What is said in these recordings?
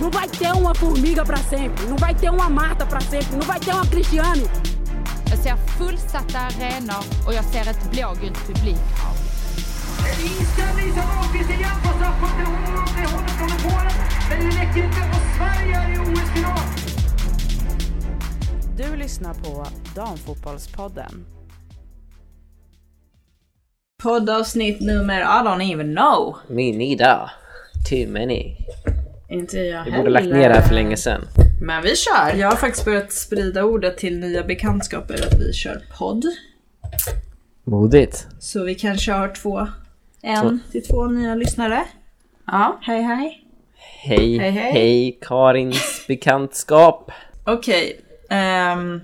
Não vai ter uma formiga para sempre, não vai ter uma Marta para sempre, não vai ter uma Cristiane. Jag ser fullsatta arenor och jag ser ett blågult publikhav. Inställning som Ahlqvist igen på straffpunkten. Hon åt det hållet från Polen. Men det räcker inte och Sverige är i OS-final. Du lyssnar på Damfotbollspodden. Poddavsnitt nummer, I don't even know. Me neither. Too many. Inte jag Vi borde lagt ner det här för länge sedan. Men vi kör. Jag har faktiskt börjat sprida ordet till nya bekantskaper att vi kör podd. Modigt. Så vi kanske har två, en till två nya lyssnare. Ja. Hej hej. Hej, Hej, hej. hej, Karins bekantskap. Okej. ehm,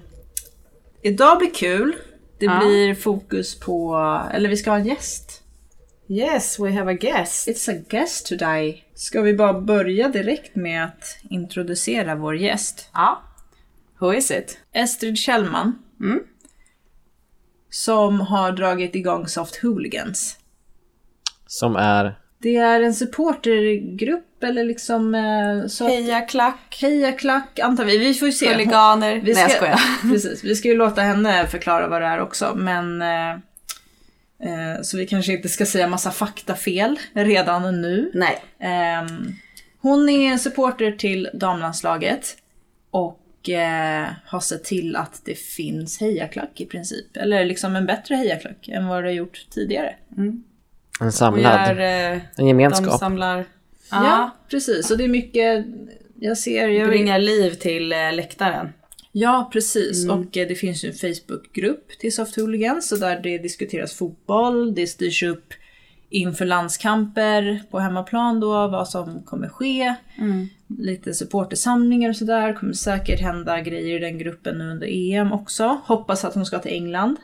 idag blir kul. Det Ja. blir fokus på, eller vi ska ha en gäst. Yes, we have a guest. It's a guest today. Ska vi bara börja direkt med att introducera vår gäst? Ja. Who is it? Estrid Kjellman. Mm. Som har dragit igång Soft Hooligans. Som är... Det är en supportergrupp eller liksom... Eh, så Heja klack, Hejaklack antar vi. Vi får ju se. huliganer. Vi Nej ska, jag skojar. precis, vi ska ju låta henne förklara vad det är också. Men... Eh, så vi kanske inte ska säga massa faktafel redan nu. Nej. Ehm, hon är en supporter till damlandslaget. Och eh, har sett till att det finns hejaklack i princip. Eller liksom en bättre hejaklack än vad det har gjort tidigare. En Och samlad. gör, eh, en de gemenskap. samlar... Ja, Ja. precis. Och det är mycket... Jag ser... Jag, Bringar liv till läktaren. Ja, precis. Mm. Och eh, det finns ju en Facebookgrupp till Soft Hooligans där det diskuteras fotboll, det styrs upp inför landskamper på hemmaplan då, vad som kommer ske. Mm. Lite supportersamlingar och sådär. kommer säkert hända grejer i den gruppen nu under EM också. Hoppas att hon ska till England.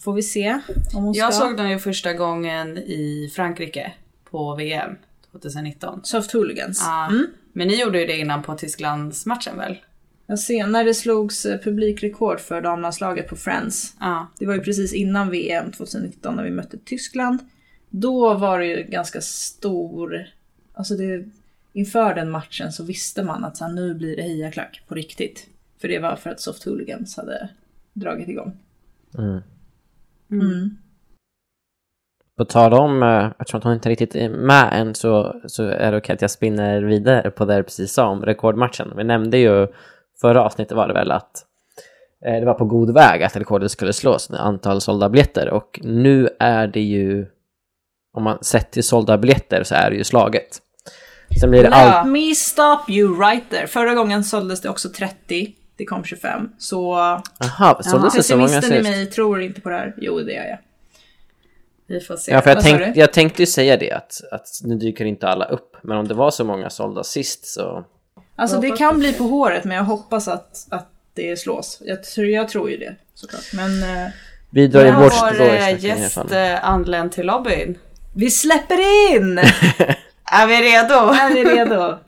Får vi se om hon Jag ska. såg den ju första gången i Frankrike på VM 2019. Soft Hooligans. Ja. Mm. Men ni gjorde ju det innan på Tysklandsmatchen väl? Det slogs eh, publikrekord för damlandslaget på Friends. Ja. Det var ju precis innan VM 2019 när vi mötte Tyskland. Då var det ju ganska stor... Alltså det, inför den matchen så visste man att så här, nu blir det hejaklack på riktigt. För det var för att Soft Hooligans hade dragit igång. Mm. Mm. På tal om, eh, eftersom att hon inte riktigt är med än så, så är det okej att jag spinner vidare på det jag precis sa om rekordmatchen. Vi nämnde ju förra avsnittet var det väl att eh, det var på god väg att rekordet skulle slås med antal sålda biljetter och nu är det ju, om man sett till sålda biljetter så är det ju slaget. Sen blir det Let me stop you right there. Förra gången såldes det också 30. Det kom 25. Så aha, såldes det så många pessimisten i sist? mig tror inte på det här. Jo, det gör jag. Vi får se. Ja, för jag, du? jag tänkte ju säga det att, att nu dyker inte alla upp, men om det var så många sålda sist så... Alltså det kan bli på håret men jag hoppas att, att det slås. Jag, tror- jag tror ju det såklart. Men eh, Vi drar ju Jag vårt har strå i eh, gäst anlänt till lobbyn. vi släpper in! Är vi redo? Är vi redo?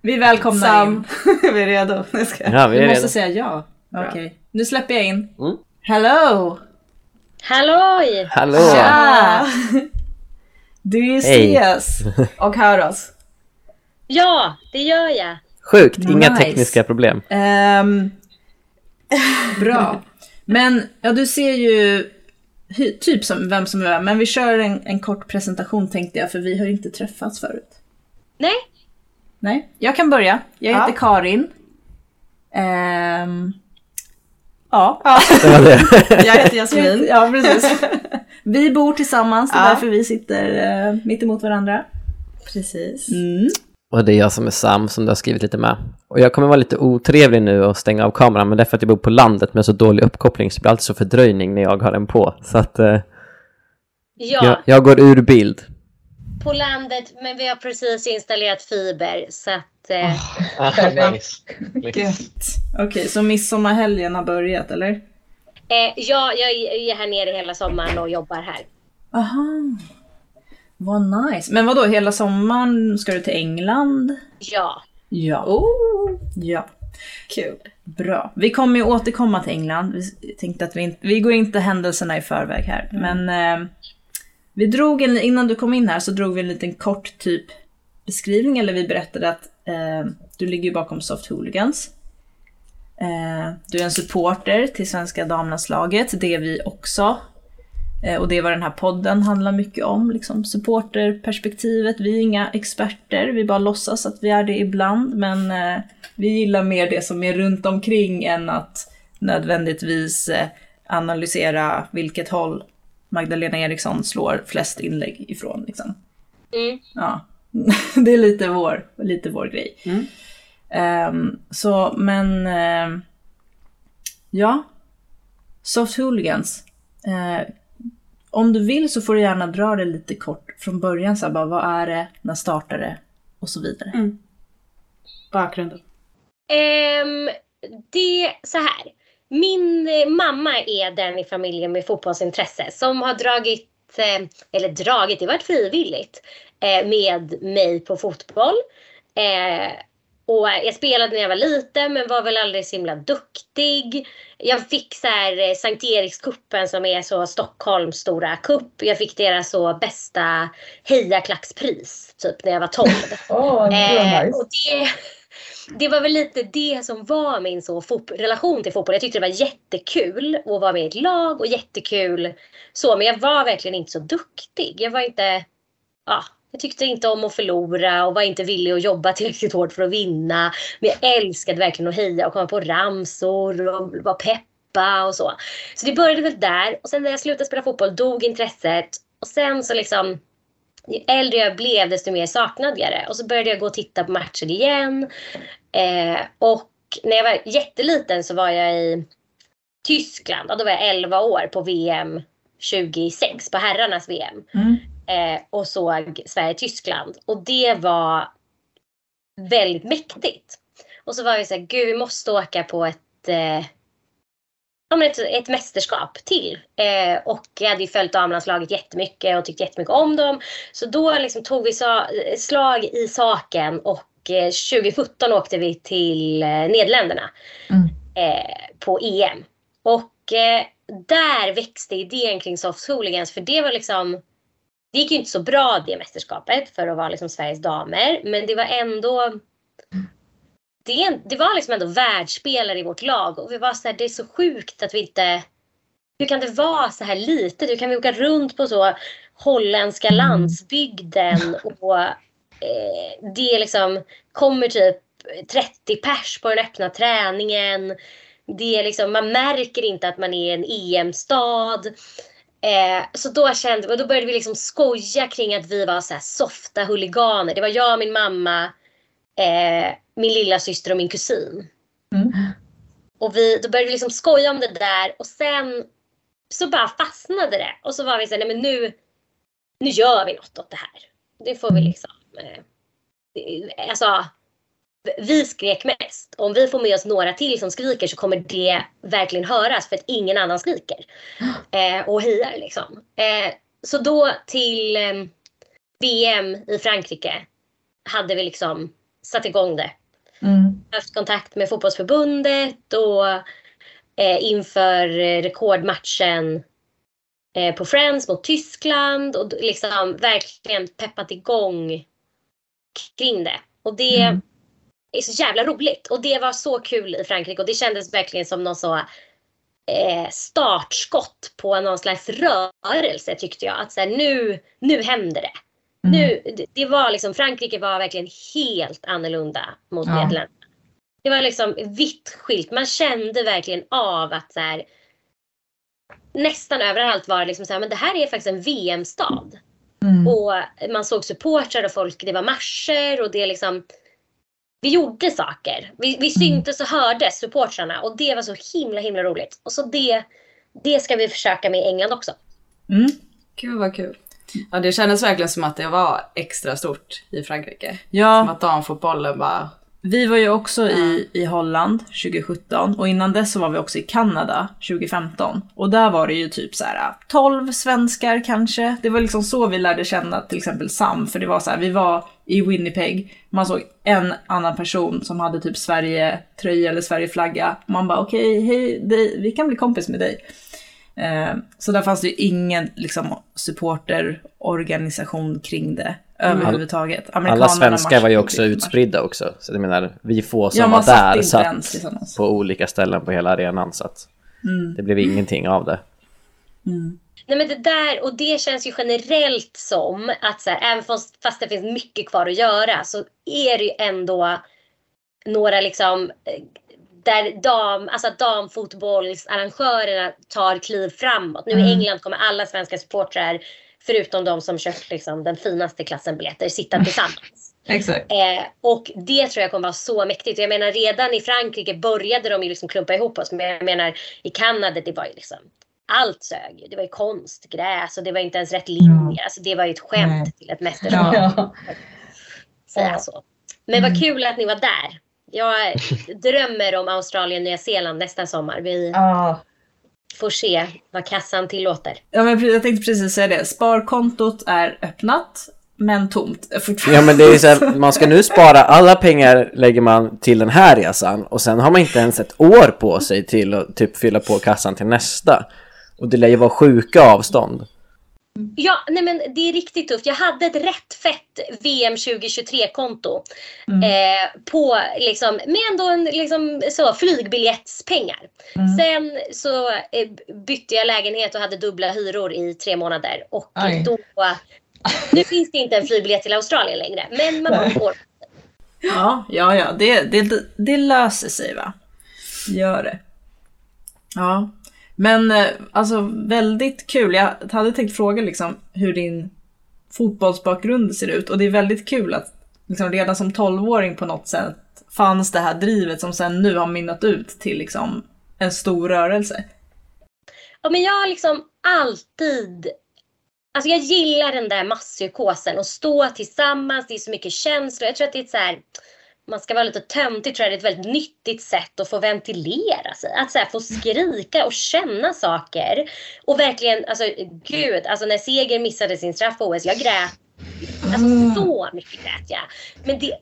Vi välkomnar Sam, in. är vi redo? Nu ska jag. Ja, vi är måste redo. säga ja. Okej, nu släpper jag in. Mm. Hello! Halloj! Hallå! Ja! Du Hej. ses! Och hör oss. Ja, det gör jag. Sjukt, inga Nice. tekniska problem. Ehm, bra. Men ja, du ser ju typ som vem som är vem. Men vi kör en, en kort presentation tänkte jag för vi har inte träffats förut. Nej, Nej, jag kan börja. Jag Ja. heter Karin. Ehm, ja. Det var det. Jag heter Jasmin. Ja, precis. Vi bor tillsammans, det är Ja. därför vi sitter uh, mitt emot varandra. Precis. Mm. Och det är jag som är Sam som du har skrivit lite med. Och jag kommer vara lite otrevlig nu och stänga av kameran, men det är för att jag bor på landet med så dålig uppkoppling så det blir alltid så fördröjning när jag har den på. Så att eh, ja, jag, jag går ur bild. på landet, men vi har precis installerat fiber så att... Eh, Gött. Okej, så midsommarhelgen har börjat eller? eh, ja, jag är här nere hela sommaren och jobbar här. Aha. Vad nice. Men vad då hela sommaren ska du till England? Ja, Ja. Oh, Ja. kul. Bra. Vi kommer ju återkomma till England. Vi tänkte att vi inte, vi går inte händelserna i förväg här. Men eh, vi drog en, innan du kom in här så drog vi en liten kort typ beskrivning eller vi berättade att Eh, du ligger bakom Soft Hooligans. Eh, du är en supporter till svenska damlandslaget, det är vi också. Eh, och det är vad den här podden handlar mycket om, liksom supporterperspektivet. Vi är inga experter, vi bara låtsas att vi är det ibland, men eh, vi gillar mer det som är runt omkring än att nödvändigtvis eh, analysera vilket håll Magdalena Eriksson slår flest inlägg ifrån. Liksom. Mm. Ja, det är lite vår, lite vår grej. Mm. Ehm, så, men... ehm, ja. Soft Hooligans. Eh, om du vill så får du gärna dra det lite kort från början. Så här, bara, vad är det? När startar det? Och så vidare. Bakgrunden. Ehm, det, så här. Min eh, mamma är den i familjen med fotbollsintresse som har dragit, eh, eller dragit, det varit frivilligt, eh, med mig på fotboll. Eh, och jag spelade när jag var liten men var väl aldrig så himla duktig. Jag fick så här eh, Sankt Erikskuppen som är så Stockholms stora kupp. Jag fick deras så bästa hejaklackspris typ när jag var 12. Åh, det var Eh, nice. och det, det var väl lite det som var min så relation till fotboll. Jag tyckte det var jättekul att vara med i ett lag och jättekul så. Men jag var verkligen inte så duktig. Jag var inte, ja, jag tyckte inte om att förlora och var inte villig att jobba tillräckligt hårt för att vinna. Men jag älskade verkligen att heja och komma på ramsor och vara peppa och så. Så det började väl där och sen när jag slutade spela fotboll dog intresset och sen så liksom ju äldre jag blev desto mer saknade jag det. Och så började jag gå och titta på matcher igen. Eh, och när jag var jätteliten så var jag i Tyskland. Och då var jag 11 år på VM 26, på herrarnas VM. Mm. Eh, och såg Sverige-Tyskland. Och det var väldigt mäktigt. Och så var vi så här, gud vi måste åka på ett eh, ett, ett mästerskap till. Eh, och jag hade ju följt damlandslaget jättemycket och tyckt jättemycket om dem. Så då liksom tog vi sa, slag i saken och eh, 2017 åkte vi till eh, Nederländerna Mm. eh, på EM. Och eh, där växte idén kring Soft Hooligans för det var liksom det gick ju inte så bra det mästerskapet för att vara liksom Sveriges damer. Men det var ändå det, det var liksom ändå världsspelare i vårt lag och vi var så här, det är så sjukt att vi inte... Hur kan det vara så här litet? Hur kan vi åka runt på så holländska landsbygden och eh, det liksom kommer typ 30 pers på den öppna träningen. Det är liksom, man märker inte att man är en EM-stad. Eh, så då kände och då började vi liksom skoja kring att vi var så softa huliganer. Det var jag, min mamma, eh, min lilla syster och min kusin. Mm. Och vi, då började vi liksom skoja om det där och sen så bara fastnade det. Och så var vi så här, nej men nu, nu gör vi något åt det här. Det får vi liksom. Eh, eh, alltså, vi skrek mest. Om vi får med oss några till som skriker så kommer det verkligen höras för att ingen annan skriker. Eh, och hejar liksom. Eh, så då till eh, VM i Frankrike hade vi liksom satt igång det. Mm. Haft kontakt med fotbollsförbundet och eh, inför rekordmatchen eh, på Friends mot Tyskland och liksom verkligen peppat igång kring det. Och det Mm. Är så jävla roligt. Och det var så kul i Frankrike och det kändes verkligen som någon så eh, startskott på någon slags rörelse tyckte jag. Att så här, nu, nu händer det. Mm. Nu, det- var liksom, Frankrike var verkligen helt annorlunda mot Ja. Nederländerna. Det var liksom vitt skilt. Man kände verkligen av att så här, nästan överallt var det liksom så här, men det här är faktiskt en VM-stad. Mm. Och man såg supportrar och folk, det var marscher och det liksom vi gjorde saker. Vi, vi syntes och hördes, supportrarna. Och det var så himla himla roligt. Och så det, det ska vi försöka med i England också. Mm. Gud vad kul. Ja det kändes verkligen som att det var extra stort i Frankrike. Som Ja, att damfotbollen bara... vi var ju också i, i Holland 2017 och innan dess så var vi också i Kanada 2015. Och där var det ju typ så här 12 svenskar kanske. Det var liksom så vi lärde känna till exempel Sam, för det var så här, vi var i Winnipeg, man såg en annan person som hade typ Sverige-tröja eller Sverigeflagga. Man bara okej, hej, det- vi kan bli kompis med dig. Eh, så där fanns det ju ingen liksom, supporterorganisation kring det överhuvudtaget. Alla svenskar var ju också utspridda också. Så jag menar, vi få som Ja, var där satt på olika ställen på hela arenan. Så att Mm. det blev ingenting av det. Nej men det där, och det känns ju generellt som att så här, även fast, fast det finns mycket kvar att göra så är det ju ändå några liksom där dam, alltså att damfotbollsarrangörerna tar kliv framåt. Nu i Mm. England kommer alla svenska supportrar, förutom de som köpt liksom den finaste klassen biljetter, sitta tillsammans. Exakt. Eh, och det tror jag kommer vara så mäktigt. Jag menar redan i Frankrike började de ju liksom klumpa ihop oss. Men jag menar i Kanada det var ju liksom allt sög ju. Det var ju konstgräs och det var inte ens rätt linjer. Alltså det var ju ett skämt Nej. till ett mästerskap. Ja. Säga så. Men vad kul att ni var där. Jag drömmer om Australien Nya Zeeland nästa sommar. Vi Ja. får se vad kassan tillåter. Ja, men jag tänkte precis säga det. Sparkontot är öppnat, men tomt fortfarande. Ja men det är så här, man ska nu spara, alla pengar lägger man till den här resan och sen har man inte ens ett år på sig till att typ fylla på kassan till nästa. Och det lär ju vara sjuka avstånd. Ja, nej men det är riktigt tufft. Jag hade ett rätt fett VM 2023-konto. Eh, på liksom, med ändå en liksom, så, flygbiljettspengar. Sen så eh, bytte jag lägenhet och hade dubbla hyror i tre månader. Och Aj. då... Nu finns det inte en flygbiljett till Australien längre. Men man får. Ja, ja, ja. Det, det, det löser sig va? Gör det. Ja. Men eh, alltså väldigt kul. Jag hade tänkt fråga liksom hur din fotbollsbakgrund ser ut. Och det är väldigt kul att liksom redan som tolvåring på något sätt fanns det här drivet som sen nu har minnat ut till liksom en stor rörelse. Ja, men jag har liksom alltid... Alltså jag gillar den där masspsykosen och stå tillsammans. Det är så mycket känslor. Jag tror att det är ett så här... Man ska vara lite töntig tror jag. Det är ett väldigt nyttigt sätt att få ventilera sig. Att så här, få skrika och känna saker. Och verkligen, alltså gud. Alltså när Seger missade sin straff på OS. Jag grät. Alltså så mycket grät jag. Men det,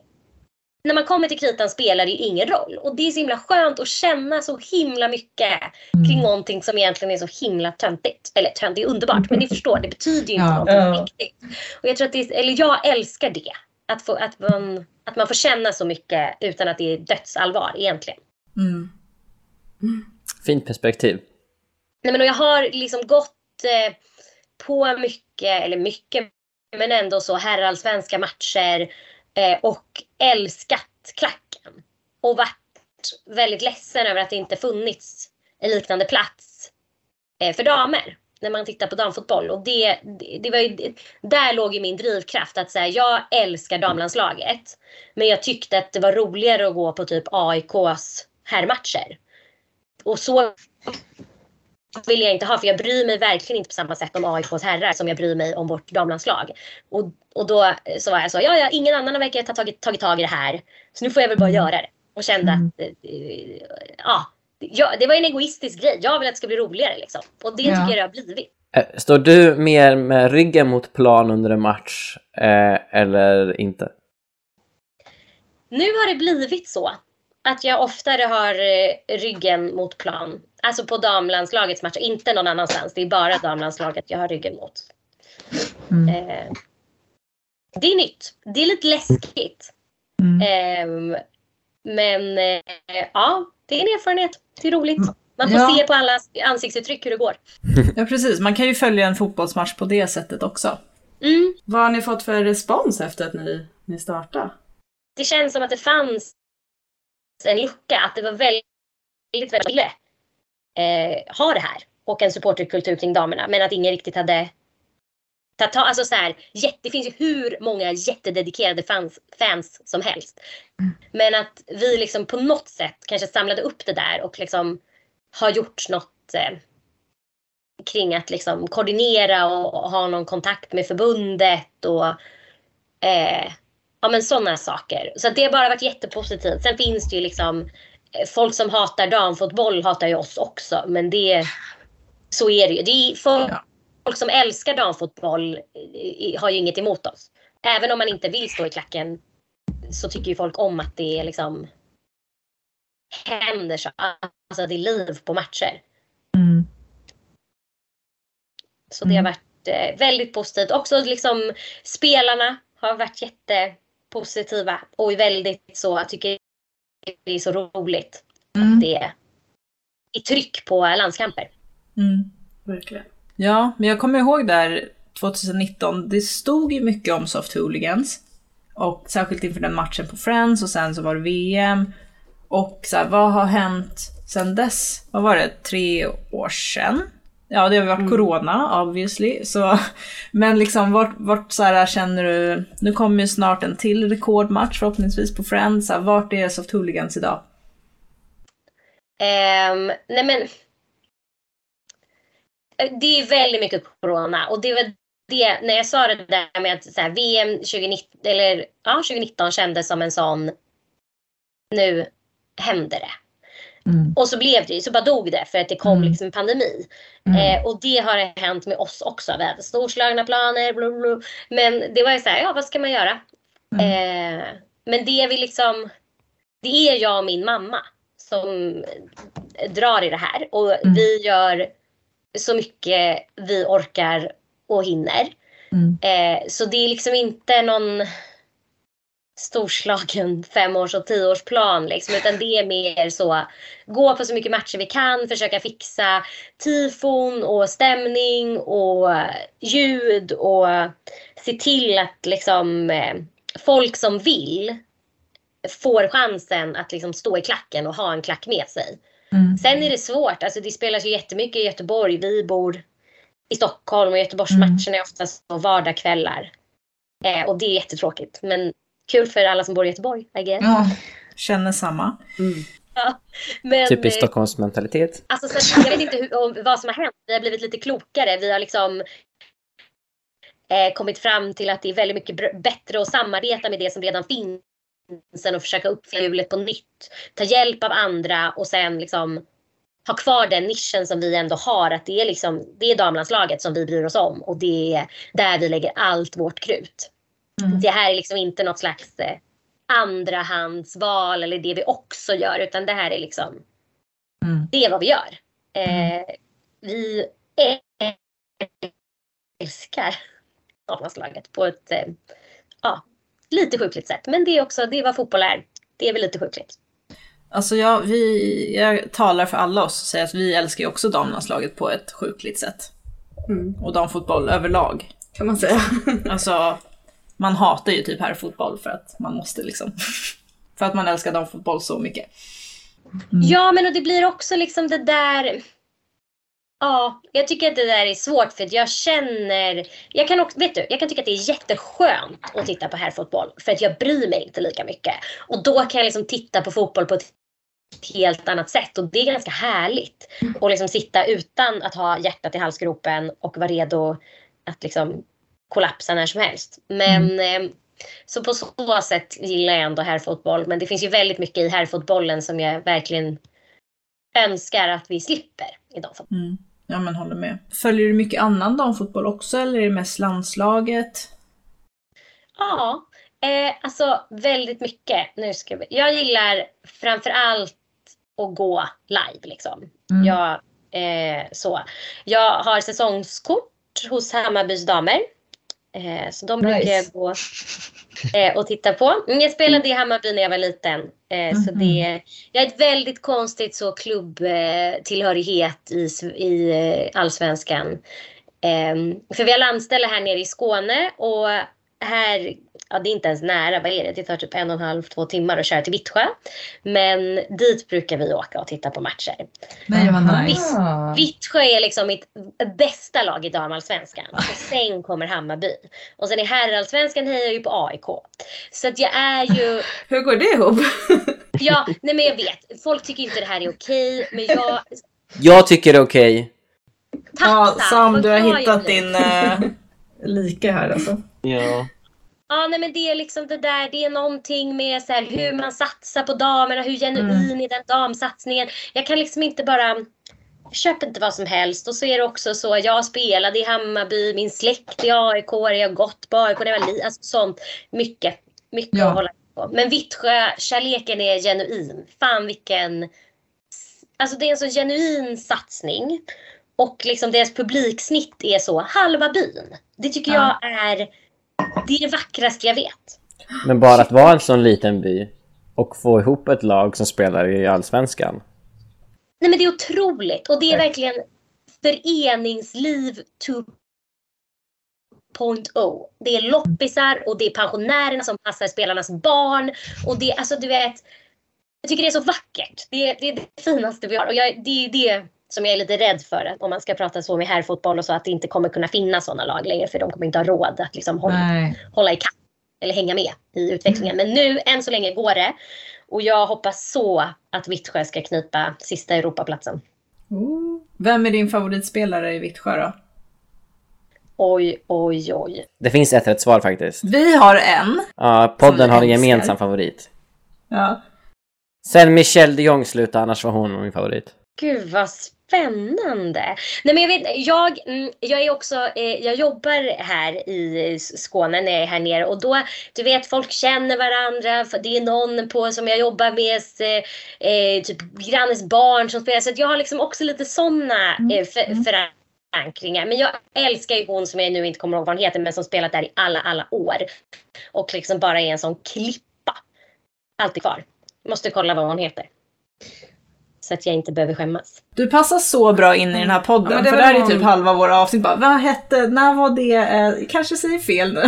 när man kommer till kritan spelar det ju ingen roll. Och det är så himla skönt att känna så himla mycket kring någonting som egentligen är så himla töntigt. Eller tönt, det är underbart, men ni förstår, det betyder ju inte Ja. någonting Ja. riktigt. Och jag tror att det är, eller jag älskar det. Att, få, att, man, att man får känna så mycket utan att det är dödsallvar egentligen. Mm. Fint perspektiv. Nej, men och jag har liksom gått eh, på mycket, eller mycket, men ändå så herrallsvenska matcher eh, och älskat klacken. Och varit väldigt ledsen över att det inte funnits en liknande plats eh, för damer när man tittar på damfotboll. Och det, det, det var ju, där låg ju min drivkraft att säga jag älskar damlandslaget. Men jag tyckte att det var roligare att gå på typ AIKs herrmatcher. Och så vill jag inte ha för jag bryr mig verkligen inte på samma sätt om AIKs herrar som jag bryr mig om vårt damlandslag. Och, och då så var jag så, ja, ja ingen annan verkar ha tagit, tagit tag i det här. Så nu får jag väl bara göra det. Och kände att, eh, eh, ja, ja, det var en egoistisk grej. Jag vill att det ska bli roligare liksom. Och det Ja. tycker jag det har blivit. Eh, Står du mer med ryggen mot plan under en match eh, eller inte? Nu har det blivit så att jag oftare har eh, ryggen mot plan. Alltså på damlandslagets matcher, inte någon annanstans. Det är bara damlandslaget jag har ryggen mot. Mm. Eh, det är nytt. Det är lite läskigt. Mm. Ehm, men eh, ja, det är en erfarenhet. Det är roligt. Man får Ja. se på alla ansiktsuttryck hur det går. Ja, precis. Man kan ju följa en fotbollsmatch på det sättet också. Mm. Vad har ni fått för respons efter att ni, ni startade? Det känns som att det fanns en lucka. Att det var väldigt, väldigt, väldigt eh, ha det här. Och en supporterkultur kring damerna. Men att ingen riktigt hade tagit tag- Alltså så här, jätte, det finns ju hur många jättededikerade fans, fans som helst. Men att vi liksom på något sätt kanske samlade upp det där och liksom har gjort något eh, kring att liksom koordinera och, och ha någon kontakt med förbundet och eh, ja men sådana saker. Så att det har bara varit jättepositivt. Sen finns det ju liksom eh, folk som hatar damfotboll hatar ju oss också. Men det, så är det ju. Det är folk. Folk som älskar damfotboll eh, har ju inget emot oss. Även om man inte vill stå i klacken så tycker ju folk om att det är liksom händer så. Alltså det är liv på matcher. Mm. Så det har Mm. varit eh, väldigt positivt. Också liksom spelarna har varit jättepositiva och är väldigt så, jag tycker det är så roligt Mm. att det är i tryck på landskamper. Mm. Verkligen. Ja, men jag kommer ihåg där 2019, det stod ju mycket om soft hooligans. Och särskilt inför den matchen på Friends och sen så var det VM. Och så här, vad har hänt sen dess? Vad var det? Tre år sedan? Ja, det har ju varit corona obviously. Så, men liksom vart, vart så här, känner du, nu kommer ju snart en till rekordmatch förhoppningsvis på Friends. Så här, vart är soft hooligans idag? Ehm, nej men. Eh, Det är väldigt mycket corona och det var det när jag sa det där med att så här, VM 2019 eller ja 2019 kändes som en sån. Nu händer det. Mm. Och så blev det ju, så bara dog det för att det kom Mm. liksom en pandemi. Mm. Eh, och det har hänt med oss också. Vi hade storslagna planer, bla, bla. Men det var ju så här, ja vad ska man göra? Eh, men det vi liksom, det är jag och min mamma som drar i det här. Och Mm. vi gör så mycket vi orkar och hinner. Mm. Eh, så det är liksom inte någon storslagen femårs och tioårsplan liksom, utan det är mer så gå på så mycket matcher vi kan, försöka fixa tifon och stämning och ljud och se till att liksom eh, folk som vill får chansen att liksom stå i klacken och ha en klack med sig. Mm. Sen är det svårt, alltså det spelas ju jättemycket i Göteborg. Vi bor i Stockholm och Göteborgsmatcherna är oftast på vardagskvällar. Eh, och det är jättetråkigt. Men kul för alla som bor i Göteborg, I guess. Ja. Känner samma. Men, Typisk eh, Stockholmsmentalitet. Alltså, så jag vet inte hur, om, vad som har hänt. Vi har blivit lite klokare. Vi har liksom eh, kommit fram till att det är väldigt mycket br- bättre att samarbeta med det som redan finns än att försöka uppfinna hjulet på nytt. Ta hjälp av andra och sen liksom ha kvar den nischen som vi ändå har. Att det är, liksom, det är damlandslaget som vi bryr oss om och det är där vi lägger allt vårt krut. Mm. Det här är liksom inte något slags eh, andrahandsval eller det vi också gör utan det här är liksom Mm. det är vad vi gör. Eh, vi älskar damlandslaget på ett eh, ja, lite sjukligt sätt. Men det är också det är vad fotboll är. Det är väl lite sjukligt. Alltså jag, vi, jag talar för alla oss och säger att vi älskar ju också damlandslaget på ett sjukligt sätt. Mm. Och damfotboll överlag. Kan man säga. Alltså, man hatar ju typ herrfotboll för att man måste liksom. för att man älskar damfotboll så mycket. Ja, men och det blir också liksom det där. Ja, jag tycker att det där är svårt för att jag känner. Jag kan också, vet du, jag kan tycka att det är jätteskönt att titta på herrfotboll för att jag bryr mig inte lika mycket. Och då kan jag liksom titta på fotboll på ett helt annat sätt och det är ganska härligt. Och liksom sitta utan att ha hjärtat i halsgropen och vara redo att liksom kollapsa när som helst. Men eh, så på så sätt gillar jag ändå herrfotboll. Men det finns ju väldigt mycket i herrfotbollen som jag verkligen önskar att vi slipper i damfotboll. Mm. Ja men håller med. Följer du mycket annan damfotboll också eller är det mest landslaget? Ja, eh, alltså väldigt mycket. Nu ska vi. Jag gillar framför allt att gå live liksom. Mm. Jag, eh, så. jag har säsongskort hos Hammarbys damer. Eh, så de brukar Nice. jag gå eh, och titta på. Mm, Jag spelade i Hammarby när jag var liten. Eh, så Mhm. det, jag har ett väldigt konstigt så klubbtillhörighet tillhörighet i, i eh, allsvenskan. Eh, för vi har landställe här nere i Skåne och här, ja det är inte ens nära, vad är det? Det tar typ en och en halv, två timmar att köra till Vittsjö. Men dit brukar vi åka och titta på matcher. Nej, vad nice. Vittsjö är liksom mitt bästa lag i damallsvenskan. Och sen kommer Hammarby. Och sen i herrallsvenskan hejar jag ju på AIK. Så att jag är ju, Hur går det ihop? ja, nej men jag vet. Folk tycker inte det här är okej. Men jag, Jag tycker det är okej. tack Ja, Sam du har hittat din eh, like här alltså. Ja. Ja, nej men det är liksom det där, det är någonting med så här, hur man satsar på damerna, hur genuin är den damsatsningen. Jag kan liksom inte bara, jag köper inte vad som helst. Och så är det också så, jag spelade i Hammarby, min släkt är AIK, jag har gått på AIK jag var alltså sånt. Mycket, mycket Ja. att hålla på. Men Vittsjö-kärleken är genuin. Fan vilken, alltså det är en så genuin satsning. och liksom deras publiksnitt är så halva byn. Det tycker Ja. jag är det, är det vackraste jag vet. Men bara att vara en sån liten by och få ihop ett lag som spelar i Allsvenskan. Nej men det är otroligt och det är verkligen föreningsliv 2.0. Det är loppisar och det är pensionärerna som passar spelarnas barn och det, alltså du vet, jag tycker det är så vackert. Det är det, är det finaste vi har och jag, det är det som jag är lite rädd för att om man ska prata så med herrfotboll och så att det inte kommer kunna finnas sådana lag längre för de kommer inte ha råd att liksom hålla hålla i kapp eller hänga med i utvecklingen. Men nu, än så länge, går det. Och jag hoppas så att Vittsjö ska knipa sista Europaplatsen. Vem är din favoritspelare i Vittsjö då? Oj, oj, oj. Det finns ett rätt svar faktiskt. Vi har en. Ja, podden har en gemensam favorit. Ja. Sen Michel de Jong slutade, annars var hon min favorit. Gud vad spännande. Nej men jag vet, jag, mm, jag är också, eh, jag jobbar här i Skåne när jag är här nere och då, du vet folk känner varandra, för det är någon på som jag jobbar med, eh, eh, typ grannes barn som spelar så jag har liksom också lite sådana eh, för, förankringar. Men jag älskar ju hon som jag nu inte kommer ihåg vad hon heter men som spelat där i alla, alla år. Och liksom bara är en sån klippa. Alltid kvar. Måste kolla vad hon heter. Så att jag inte behöver skämmas. Du passar så bra in i den här podden, Ja, det för där är någon- typ halva våra avsnitt bara, vad hette, när var det, eh, kanske säger fel nu.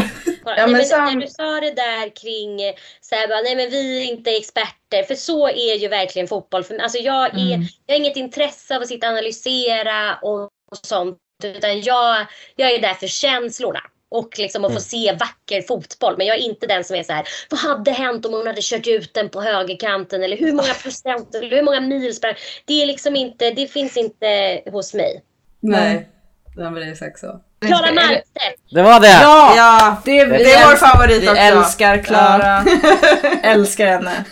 Ja, nej, men sam- När du sa det där kring så här, bara, nej men vi är inte experter, för så är ju verkligen fotboll. För, alltså jag, är, Mm. jag har inget intresse av att sitta och analysera och, och sånt, utan jag, jag är där för känslorna. Och liksom att få se vacker fotboll. Men jag är inte den som är så här, vad hade hänt om hon hade kört ut den på högerkanten? Eller hur många procent, eller hur många mil sprang? Det är liksom inte, det finns inte hos mig. Nej. Den blir exakt så. Klara Malmstedt! Det var det! Ja! Ja, Det, det vi är vår favorit Vi också. älskar Klara. älskar henne.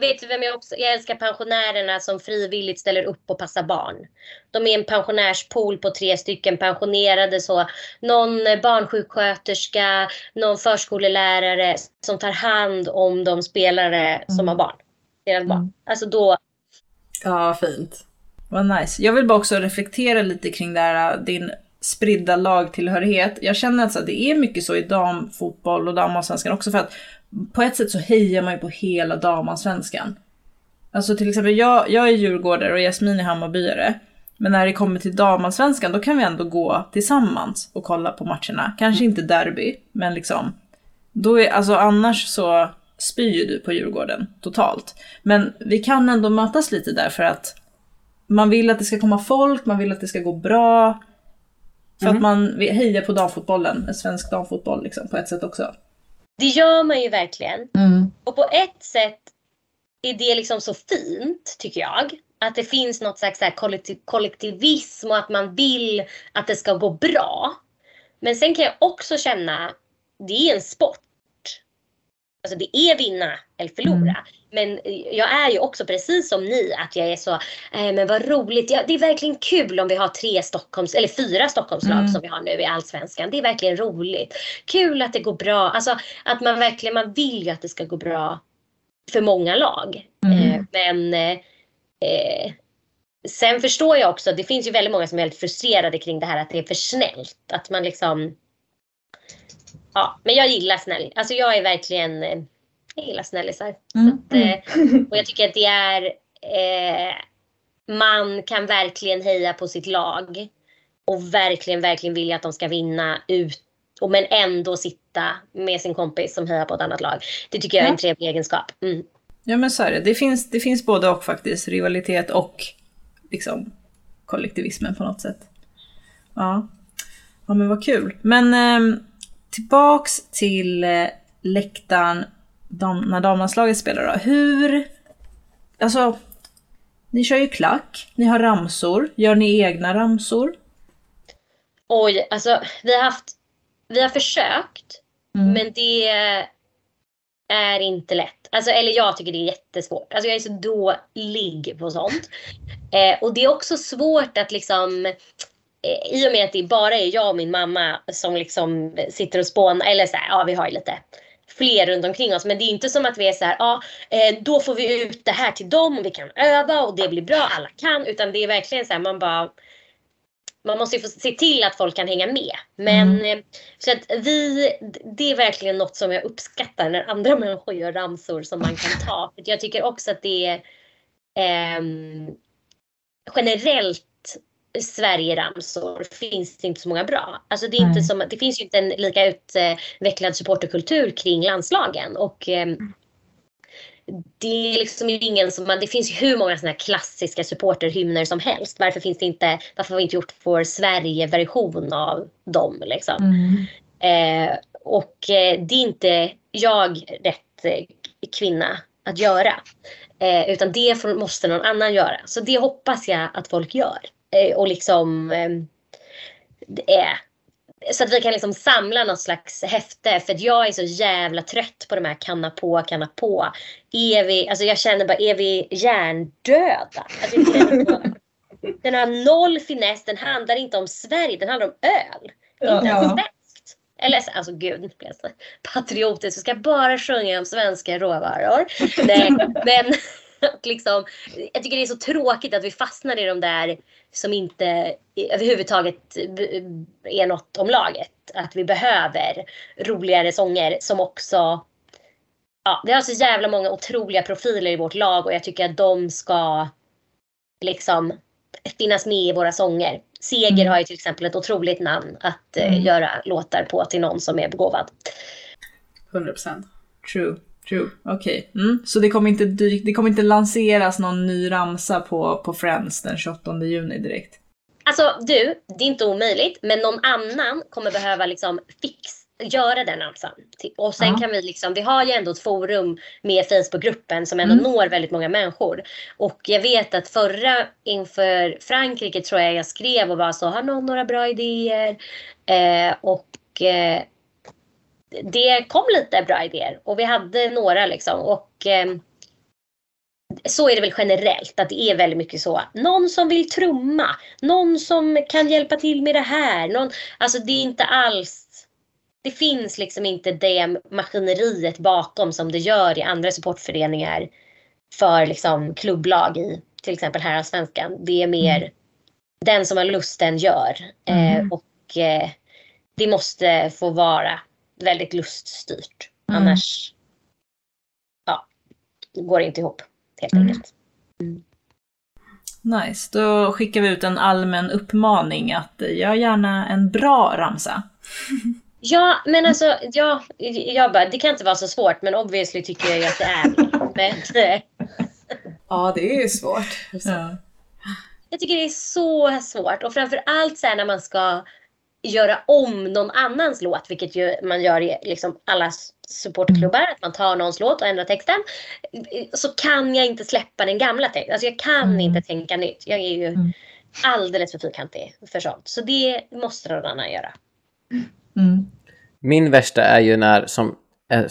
Vet du vem jag också Jag älskar pensionärerna som frivilligt ställer upp och passar barn. De är en pensionärspool på tre stycken pensionerade så. Någon barnsjuksköterska, någon förskollärare som tar hand om de spelare som har barn. Deras barn. Alltså då, Ja, fint. Vad nice. Jag vill bara också reflektera lite kring det här, din spridda lagtillhörighet. Jag känner att så, här, det är mycket så i damfotboll och damallsvenskan också för att på ett sätt så hejar man ju på hela damallsvenskan. Alltså till exempel jag, jag är djurgårdare och Jasmin är Hammarbyare. Men när det kommer till damallsvenskan då kan vi ändå gå tillsammans och kolla på matcherna. Kanske inte derby, men liksom. Då är, alltså annars så spyr ju du på Djurgården totalt. Men vi kan ändå mötas lite där för att man vill att det ska komma folk, man vill att det ska gå bra. För att man vill heja på damfotbollen, svensk damfotboll liksom, på ett sätt också. Det gör man ju verkligen. Mm. Och på ett sätt är det liksom så fint, tycker jag. Att det finns något slags så här kollektiv, kollektivism och att man vill att det ska gå bra. Men sen kan jag också känna, det är en sport. Alltså det är vinna eller förlora. Mm. Men jag är ju också precis som ni att jag är så, eh, men vad roligt. Ja, det är verkligen kul om vi har tre Stockholms, eller fyra Stockholmslag Mm. som vi har nu i Allsvenskan. Det är verkligen roligt. Kul att det går bra. Alltså att man verkligen, man vill ju att det ska gå bra för många lag. Mm. Eh, men eh, sen förstår jag också, det finns ju väldigt många som är väldigt frustrerade kring det här att det är för snällt. Att man liksom Ja, men jag gillar snäll. Alltså jag är verkligen, eh, jag gillar snällisar. Mm. Så att, eh, och jag tycker att det är, eh, man kan verkligen heja på sitt lag. Och verkligen, verkligen vilja att de ska vinna ut. Och men ändå sitta med sin kompis som hejar på ett annat lag. Det tycker jag är en trevlig egenskap. Mm. Ja men så är det. Det finns, det finns både och faktiskt. Rivalitet och liksom kollektivismen på något sätt. Ja. Ja men vad kul. Men ehm, tillbaks till eh, läktaren dam, när damlandslaget spelar då. Hur... Alltså, ni kör ju klack, ni har ramsor. Gör ni egna ramsor? Oj, alltså vi har haft, vi har försökt. Mm. Men det är inte lätt. Alltså, eller jag tycker det är jättesvårt. Alltså jag är så dålig på sånt. Eh, och det är också svårt att liksom i och med att det bara är jag och min mamma som liksom sitter och spånar, eller så här, ja vi har ju lite fler runt omkring oss. Men det är inte som att vi är så här, ja eh, då får vi ut det här till dem och vi kan öva och det blir bra, alla kan. Utan det är verkligen så här, man bara man måste ju få se till att folk kan hänga med. Men eh, så att vi, det är verkligen något som jag uppskattar när andra människor gör ramsor som man kan ta. För Jag tycker också att det är ehm, generellt Sverige-ramsor finns det inte så många bra. Alltså det, är inte som, det finns ju inte en lika utvecklad supporterkultur kring landslagen. Och, ehm, det är liksom ingen som man, det finns ju hur många här klassiska supporterhymner som helst. Varför finns det inte, varför har vi inte gjort vår Sverige-version av dem liksom? Mm. Eh, och eh, det är inte jag rätt eh, kvinna att göra. Eh, utan det måste någon annan göra. Så det hoppas jag att folk gör. Eh, och liksom eh, det är, så att vi kan liksom samla något slags häfte. För jag är så jävla trött på de här kanna på, kanna på. Är vi, alltså jag känner bara, är vi hjärndöda? Alltså, tycker den, har, noll finess, den handlar inte om Sverige, den handlar om öl. Ja. inte ens svenskt. Eller så- alltså gud, patriotisk. Jag ska bara sjunga om svenska råvaror. Nej, men att liksom, jag tycker det är så tråkigt att vi fastnar i de där som inte överhuvudtaget är något om laget. Att vi behöver roligare sånger som också Ja, vi har så jävla många otroliga profiler i vårt lag och jag tycker att de ska liksom finnas med i våra sånger. Seger har ju till exempel ett otroligt namn att eh, Mm. göra låtar på till någon som är begåvad. 100%. True. True. Okej. Mm. Så det kommer, inte dyk, det kommer inte lanseras någon ny ramsa på, på Friends den 28 juni direkt? Alltså du, det är inte omöjligt, men någon annan kommer behöva liksom fix, göra den ramsan. Och sen Ja. kan vi liksom, vi har ju ändå ett forum med Facebookgruppen som ändå Mm. når väldigt många människor. Och jag vet att förra inför Frankrike tror jag jag skrev och var så, har någon några bra idéer? Eh, och eh, det kom lite bra idéer och vi hade några liksom. Och ehm, så är det väl generellt, att det är väldigt mycket så. Någon som vill trumma, någon som kan hjälpa till med det här. Någon, alltså det är inte alls... Det finns liksom inte det maskineriet bakom som det gör i andra supportföreningar för liksom klubblag i till exempel här svenskan. Det är mer den som har lusten gör. Eh, Mm. och eh, det måste få vara väldigt luststyrt. Mm. Annars ja, går det inte ihop helt Mm. enkelt. Nice. Då skickar vi ut en allmän uppmaning att gör gärna en bra ramsa. Ja, men alltså, ja, jag bara, det kan inte vara så svårt, men obviously tycker jag ju att det är. Men, eh, Ja, det är ju svårt. Ja. jag tycker det är så svårt och framför allt så här när man ska göra om någon annans låt, vilket ju man gör i liksom alla supportklubbar, att man tar någons låt och ändrar texten, så kan jag inte släppa den gamla texten. Alltså jag kan Mm. inte tänka nytt. Jag är ju Mm. alldeles för fyrkantig för sånt. Så det måste någon annan göra. Mm. Min värsta är ju när, som är,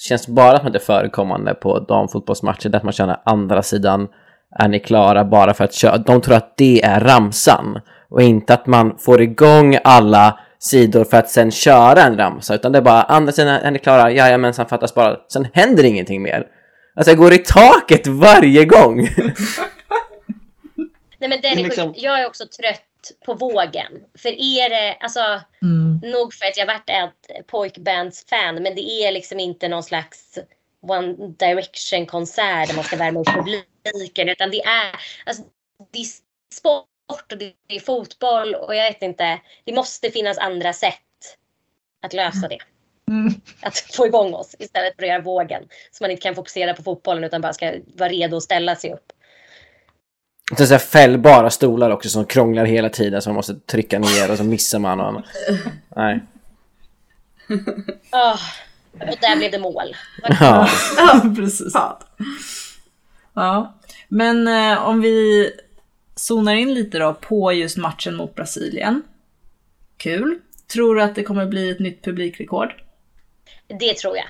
känns bara som att det är förekommande på damfotbollsmatcher, där man känner andra sidan, är ni klara bara för att köra? De tror att det är ramsan och inte att man får igång alla sidor för att sen köra en ramsa, utan det är bara andra sidan, är ni klara? Jajamensan, fattas bara. Sen händer ingenting mer. Alltså jag går i taket varje gång. Nej men den är Liksom-. Jag är också trött på vågen. För är det, alltså Mm. nog för att jag varit ett pojkbandsfan men det är liksom inte någon slags One Direction konsert där man ska värma upp publiken utan det är, alltså, det är sport och det är fotboll och jag vet inte, det måste finnas andra sätt att lösa det. Mm. Att få igång oss istället för att göra vågen. Så man inte kan fokusera på fotbollen utan bara ska vara redo att ställa sig upp. Det är så fällbara stolar också som krånglar hela tiden så man måste trycka ner och så missar man. Och... Nej. Ah, och där blev det mål. Ja. Ja, precis. Ja. Men eh, om vi zonar in lite då på just matchen mot Brasilien. Kul. Tror du att det kommer bli ett nytt publikrekord? Det tror jag.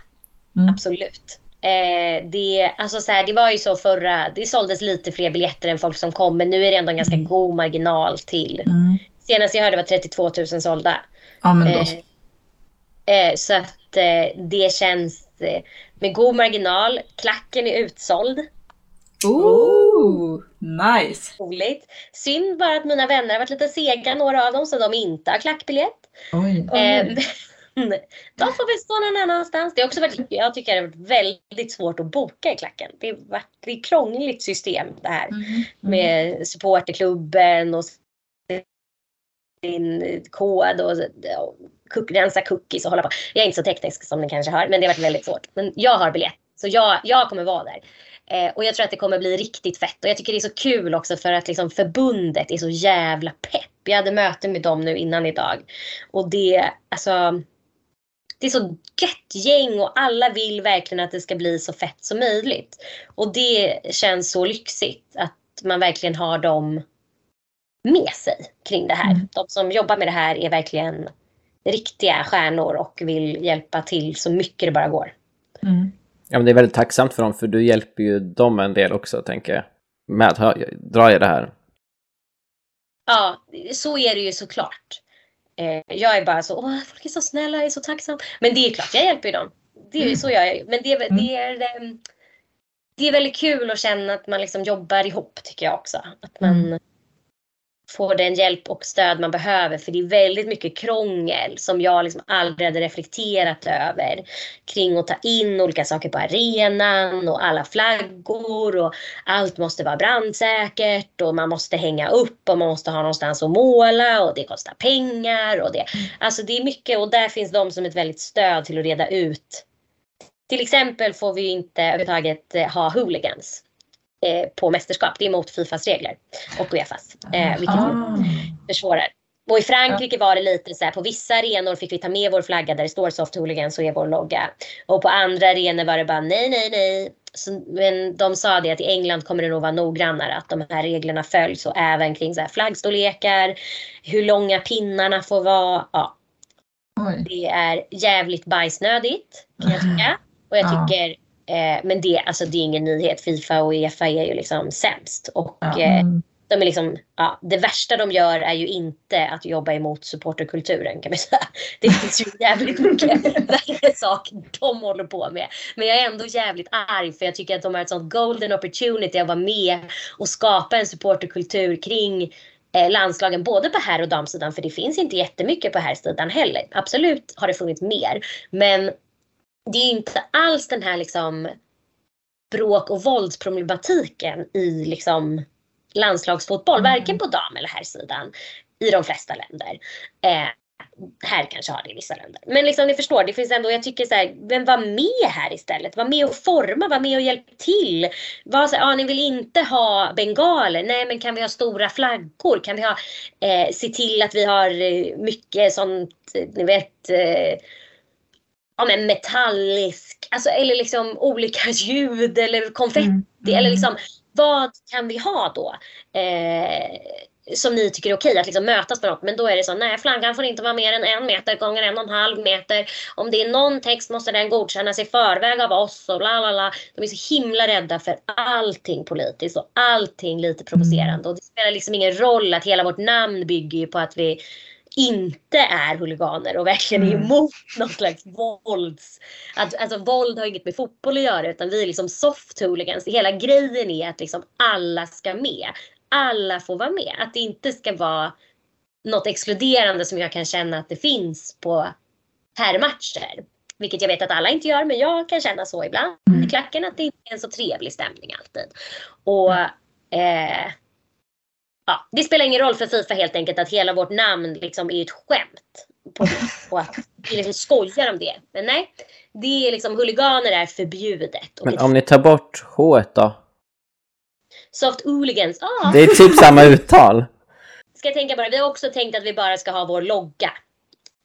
Mm. Absolut. Eh, det, alltså så här, det var ju så förra, det såldes lite fler biljetter än folk som kom, men nu är det ändå en ganska god marginal till. Mm. Senast jag hörde var 32 000 sålda. Ja, men då. Eh, eh, så att eh, det känns eh, med god marginal. Klacken är utsåld. Ooh, nice! Roligt. Synd bara att mina vänner har varit lite sega, några av dem, så de inte har klackbiljett. Oj. Eh, de får väl stå någon annanstans. Det har också varit, jag tycker det har varit väldigt svårt att boka i klacken. Det, är ett krångligt system det här. Med supporterklubben och sin kod och, och rensa cookies och hålla på. Jag är inte så teknisk som ni kanske hör, men det har varit väldigt svårt. Men jag har biljett, så jag, jag kommer vara där. Eh, och jag tror att det kommer bli riktigt fett. Och jag tycker det är så kul också för att liksom förbundet är så jävla pepp. Jag hade möte med dem nu innan idag. Och det, alltså. Det är så gött gäng och alla vill verkligen att det ska bli så fett som möjligt. Och det känns så lyxigt att man verkligen har dem med sig kring det här. Mm. De som jobbar med det här är verkligen riktiga stjärnor och vill hjälpa till så mycket det bara går. Mm. Ja, men det är väldigt tacksamt för dem, för du hjälper ju dem en del också, tänker jag. Med att dra i det här. Ja, så är det ju såklart. Eh, jag är bara så, åh, folk är så snälla, jag är så tacksam. Men det är klart, jag hjälper ju dem. Det är ju så jag är. Men det är, väl- det är, eh, det är väldigt kul att känna att man liksom jobbar ihop, tycker jag också. Att man får den hjälp och stöd man behöver. För det är väldigt mycket krångel som jag liksom aldrig hade reflekterat över. Kring att ta in olika saker på arenan och alla flaggor och allt måste vara brandsäkert och man måste hänga upp och man måste ha någonstans att måla och det kostar pengar och det. Alltså det är mycket och där finns de som ett väldigt stöd till att reda ut. Till exempel får vi inte överhuvudtaget eh, ha hooligans eh, på mästerskap. Det är emot Fifas regler och Uefas. Eh, vilket Ah. försvårar. Och i Frankrike var det lite så här, på vissa arenor fick vi ta med vår flagga där det står Soft Hooligans och är vår logga. Och på andra arenor var det bara nej, nej, nej. Så, men de sa det att i England kommer det nog vara noggrannare att de här reglerna följs och även kring så här flaggstorlekar, hur långa pinnarna får vara. Ja, Oj. det är jävligt bajsnödigt kan jag tycka. Och jag Ja. tycker, eh, men det, alltså, det är ingen nyhet. Fifa och Uefa är ju liksom sämst. Och Ja. eh, Mm. de är liksom, ja, det värsta de gör är ju inte att jobba emot supporterkulturen kan man säga. Det finns ju jävligt mycket värre saker de håller på med. Men jag är ändå jävligt arg för jag tycker att de har ett sånt golden opportunity att vara med och skapa en supporterkultur kring eh, landslagen både på herr och damsidan för det finns inte jättemycket på herrsidan heller. Absolut har det funnits mer men det är inte alls den här liksom bråk och våldsproblematiken i liksom landslagsfotboll, Mm. varken på dam eller herrsidan i de flesta länder. Eh, här kanske har det i vissa länder. Men liksom ni förstår, det finns ändå, jag tycker så här, men var med här istället. Var med och forma, var med och hjälp till. Var så här, ah, ni vill inte ha bengaler, nej men kan vi ha stora flaggor? Kan vi ha, eh, se till att vi har eh, mycket sånt, eh, ni vet, eh, ja men metallisk, alltså eller liksom olika ljud eller konfetti Mm. eller liksom vad kan vi ha då? Eh, som ni tycker är okej att liksom mötas på något. Men då är det så, nej flaggan får inte vara mer än en meter gånger en och en halv meter. Om det är någon text måste den godkännas i förväg av oss och bla bla bla. De är så himla rädda för allting politiskt och allting lite provocerande. Och det spelar liksom ingen roll att hela vårt namn bygger på att vi inte är huliganer och verkligen är Mm. emot någon slags vålds... Att, alltså våld har inget med fotboll att göra utan vi är liksom soft hooligans. Hela grejen är att liksom alla ska med. Alla får vara med. Att det inte ska vara något exkluderande som jag kan känna att det finns på herrmatcher. Vilket jag vet att alla inte gör men jag kan känna så ibland i klacken att det inte är en så trevlig stämning alltid. Och eh, ja, det spelar ingen roll för Fifa helt enkelt att hela vårt namn liksom är ett skämt. På, och att vi liksom skojar om det. Men nej, det är liksom huliganer är förbjudet. Och Men om ni tar bort H då? Soft hooligans, ja. Det är typ samma uttal. Ska jag tänka bara, vi har också tänkt att vi bara ska ha vår logga.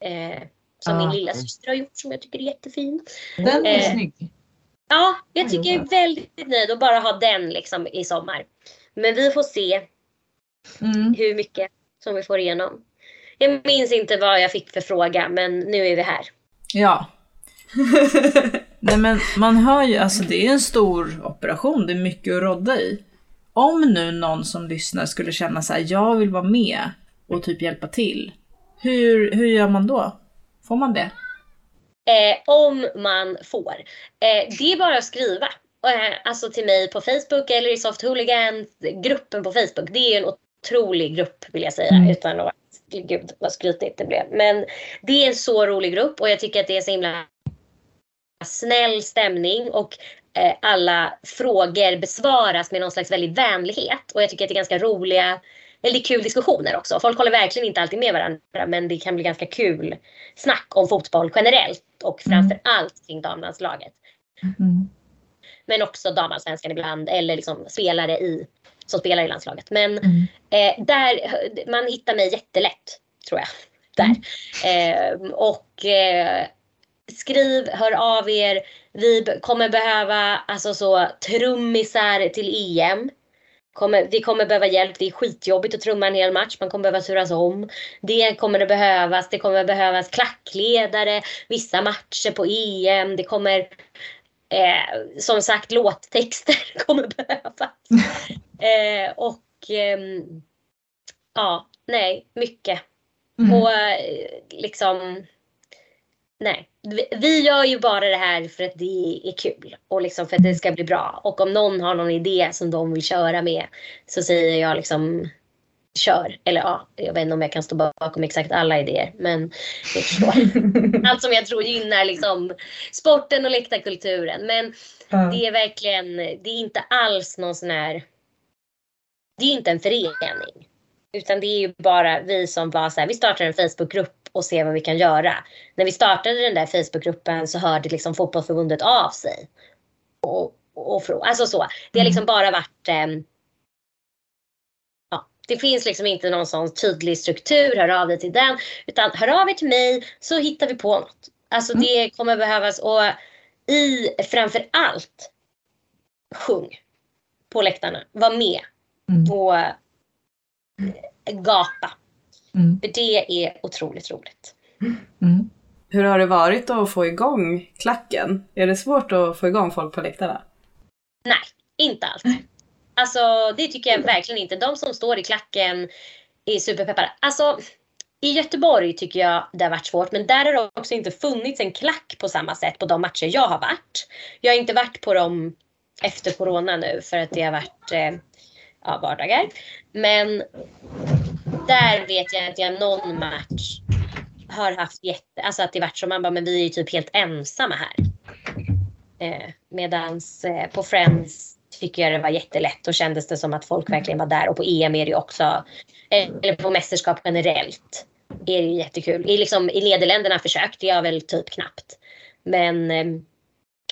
Eh, som Ja. min lilla syster har gjort som jag tycker är jättefin. Den är Eh, snygg. Ja, jag tycker jag är väldigt nöjd att bara ha den liksom i sommar. Men vi får se Mm. hur mycket som vi får igenom. Jag minns inte vad jag fick för fråga, men nu är vi här. Ja. Nej men man hör ju, alltså det är en stor operation, det är mycket att rodda i. Om nu någon som lyssnar skulle känna så här, jag vill vara med och typ hjälpa till. Hur, hur gör man då? Får man det? Eh, om man får. Eh, det är bara att skriva. eh, alltså till mig på Facebook eller i Soft Hooligans, gruppen på Facebook. Det är en otrolig grupp vill jag säga. Mm. Utan att, gud vad skrytigt det blev. Men det är en så rolig grupp och jag tycker att det är så himla snäll stämning och eh, alla frågor besvaras med någon slags väldig vänlighet. Och jag tycker att det är ganska roliga, eller det är kul diskussioner också. Folk håller verkligen inte alltid med varandra men det kan bli ganska kul snack om fotboll generellt och framför allt kring damlandslaget. Mm. Men också damallsvenskan ibland eller liksom spelare i, som spelar i landslaget. Men Mm. eh, där, man hittar mig jättelätt tror jag. Där. Eh, och eh, skriv, hör av er. Vi kommer behöva alltså så trummisar till EM. Kommer, vi kommer behöva hjälp. Det är skitjobbigt att trumma en hel match. Man kommer behöva turas om. Det kommer det behövas. Det kommer behövas klackledare vissa matcher på EM. Det kommer eh, som sagt låttexter kommer behövas. Eh, och ehm, ja, nej, mycket. Mm. Och eh, liksom, nej. Vi, gör ju bara det här för att det är kul och liksom för att det ska bli bra. Och om någon har någon idé som de vill köra med så säger jag liksom kör. Eller ja, jag vet inte om jag kan stå bakom exakt alla idéer. Men. Allt som jag tror gynnar liksom sporten och läktarkulturen. Men det är verkligen, det är inte alls någon sån här, det är inte en förening. Utan det är ju bara vi som var så här, vi startar en Facebookgrupp och ser vad vi kan göra. När vi startade den där Facebookgruppen så hörde liksom fotbollsförbundet av sig. Och, och, frå- alltså så. Det har liksom bara varit ja, det finns liksom inte någon sån tydlig struktur, hör av dig till den. Utan hör av er till mig så hittar vi på något. Alltså det kommer behövas och i framför allt sjung på läktarna. Var med Mm. och eh, gapa. Mm. För det är otroligt roligt. Mm. Hur har det varit att få igång klacken? Är det svårt att få igång folk på läktarna? Nej, inte alls. Alltså det tycker jag verkligen inte. De som står i klacken är superpeppade. Alltså i Göteborg tycker jag det har varit svårt men där har det också inte funnits en klack på samma sätt på de matcher jag har varit. Jag har inte varit på dem efter corona nu för att det har varit eh, ja, vardagar. Men där vet jag att jag någon match har haft jätte, alltså att det varit så man bara, men vi är ju typ helt ensamma här. Eh, medans eh, på Friends tycker jag det var jättelätt och kändes det som att folk verkligen var där och på EM är det ju också, eh, eller på mästerskap generellt är det ju jättekul. I, liksom, I Nederländerna försökte jag väl typ knappt. Men eh,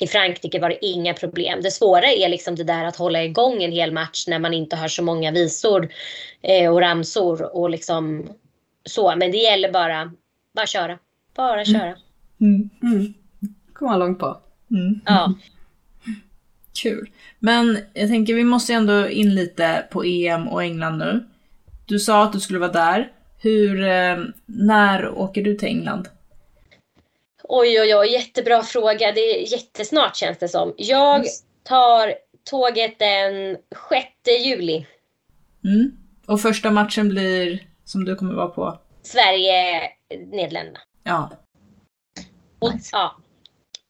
i Frankrike var det inga problem. Det svåra är liksom det där att hålla igång en hel match när man inte har så många visor eh, och ramsor och liksom så. Men det gäller bara, bara köra. Bara köra. Mm. Mm. kommer man långt på. Mm. Ja. Kul. Men jag tänker vi måste ändå in lite på EM och England nu. Du sa att du skulle vara där. Hur, eh, när åker du till England? Oj, oj, oj, jättebra fråga. Det är jättesnart känns det som. Jag tar tåget den 6 juli. Mm. Och första matchen blir, som du kommer vara på? Sverige, Nederländerna. Ja. Och, ja.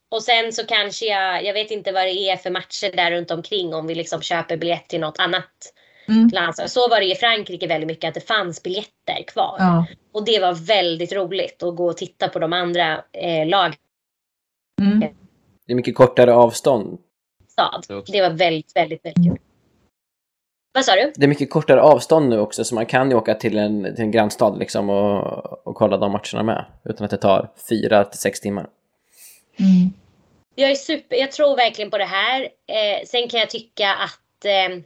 och sen så kanske jag, jag vet inte vad det är för matcher där runt omkring om vi liksom köper biljett till något annat Mm. landslag. Så var det i Frankrike väldigt mycket att det fanns biljetter kvar. Ja. Och det var väldigt roligt att gå och titta på de andra eh, lagen. Mm. Det är mycket kortare avstånd. stad. Det var väldigt, väldigt, väldigt kul. Vad sa du? Det är mycket kortare avstånd nu också så man kan ju åka till en, till en grannstad liksom och, och kolla de matcherna med. Utan att det tar fyra till sex timmar. Mm. Jag är super, jag tror verkligen på det här. Eh, sen kan jag tycka att eh,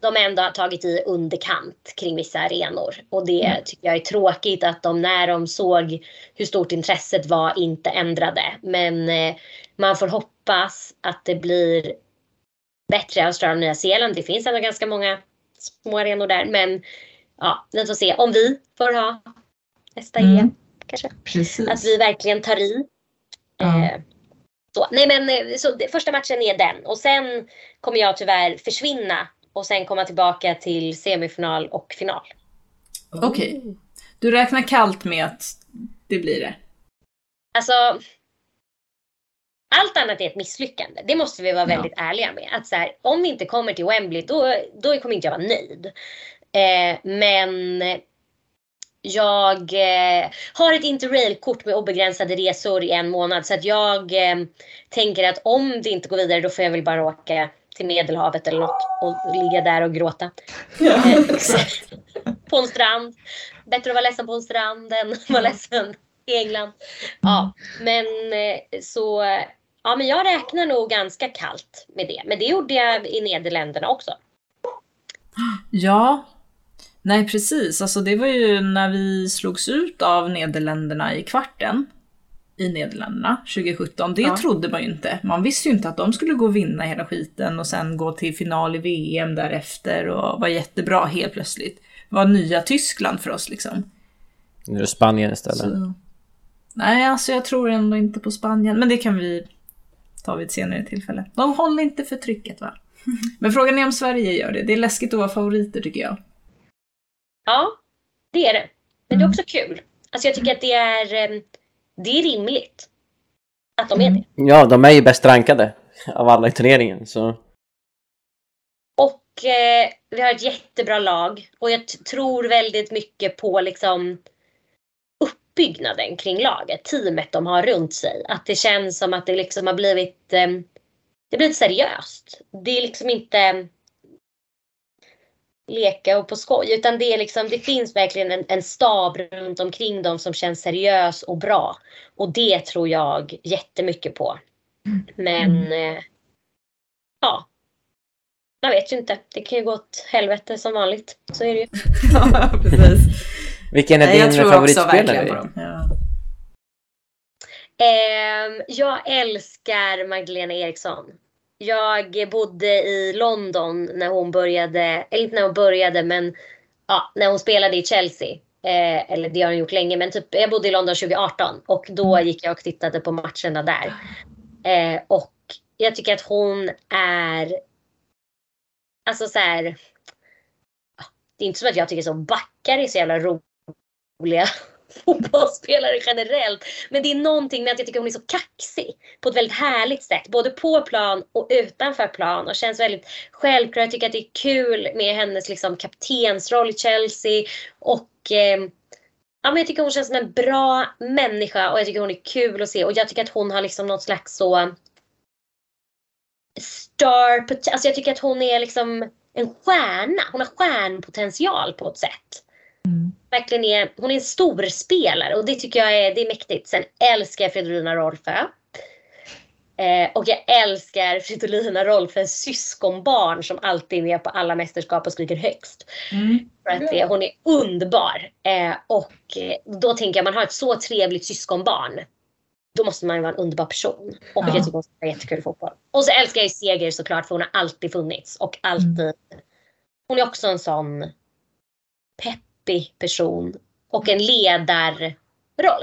de ändå har tagit i underkant kring vissa arenor. Och det tycker jag är tråkigt att de när de såg hur stort intresset var inte ändrade. Men eh, man får hoppas att det blir bättre i Australien och Nya Zeeland. Det finns ändå ganska många små arenor där. Men ja, vi får se om vi får ha nästa Mm. EM kanske. Att Precis. vi verkligen tar i. Ja. Eh, så. Nej men eh, så första matchen är den och sen kommer jag tyvärr försvinna och sen komma tillbaka till semifinal och final. Okej. Du räknar kallt med att det blir det? Alltså. allt annat är ett misslyckande. Det måste vi vara väldigt ärliga med. Att så här, om vi inte kommer till Wembley då, då kommer inte jag vara nöjd. Eh, men jag eh, har ett interrailkort med obegränsade resor i en månad så att jag eh, tänker att om det inte går vidare då får jag väl bara åka till Medelhavet eller något och ligga där och gråta. Eh, på en strand. Bättre att vara ledsen på en strand än att vara ledsen i England. Ja, men eh, så ja, men jag räknar nog ganska kallt med det. Men det gjorde jag i Nederländerna också. Ja, nej precis. Alltså det var ju när vi slogs ut av Nederländerna i kvarten i Nederländerna 2017. Det Ja. trodde man ju inte. Man visste ju inte att de skulle gå och vinna hela skiten och sen gå till final i VM därefter och vara jättebra helt plötsligt. Det var nya Tyskland för oss liksom. Nu är det Spanien istället. Så. Nej, alltså jag tror ändå inte på Spanien. Men det kan vi ta vid ett senare tillfälle. De håller inte för trycket va? Men frågan är om Sverige gör det. Det är läskigt att vara favoriter tycker jag. Ja, det är det. Men det är också kul. Alltså jag tycker att det är, eh, det är rimligt. Att de är det. Ja, de är ju bäst rankade av alla i turneringen. Så Och eh, vi har ett jättebra lag. Och jag tror väldigt mycket på liksom uppbyggnaden kring laget. Teamet de har runt sig. Att det känns som att det liksom har blivit, eh, det har blivit seriöst. Det är liksom inte leka och på skoj. Utan det, är liksom, det finns verkligen en, en stab runt omkring dem som känns seriös och bra. Och det tror jag jättemycket på. Men eh, ja, jag vet ju inte. Det kan ju gå åt helvete som vanligt. Så är det ju. Ja, precis. vilken är Nej, jag din favoritspelare? dem. Ja. Ehm, jag älskar Magdalena Eriksson. Jag bodde i London när hon började, eller inte när hon började men ja, när hon spelade i Chelsea. Eh, eller det har hon gjort länge men typ, jag bodde i London 2018 och då gick jag och tittade på matcherna där. Eh, och jag tycker att hon är Alltså så här. Det är inte som att jag tycker så backar är så jävla roliga fotbollsspelare generellt. Men det är någonting med att jag tycker hon är så kaxig. På ett väldigt härligt sätt. Både på plan och utanför plan. Och känns väldigt självklar. Jag tycker att det är kul med hennes liksom, kaptensroll i Chelsea. Och eh, ja, men jag tycker hon känns som en bra människa. Och jag tycker hon är kul att se. Och jag tycker att hon har liksom något slags så star Alltså jag tycker att hon är liksom en stjärna. Hon har stjärnpotential på ett sätt. Mm. Verkligen är, hon är en stor spelare och det tycker jag är, det är mäktigt. Sen älskar jag Fridolina Rolfö. Eh, och jag älskar Fridolina Rolfös syskonbarn som alltid är med på alla mästerskap och skriker högst. För att det, hon är underbar. Eh, och eh, då tänker jag, man har ett så trevligt syskonbarn. Då måste man ju vara en underbar person. Och Ja. jag tycker hon spelar jättekul fotboll. Och så älskar jag ju Seger såklart för hon har alltid funnits. Och alltid. Hon är också en sån peppig person. Och en ledarroll.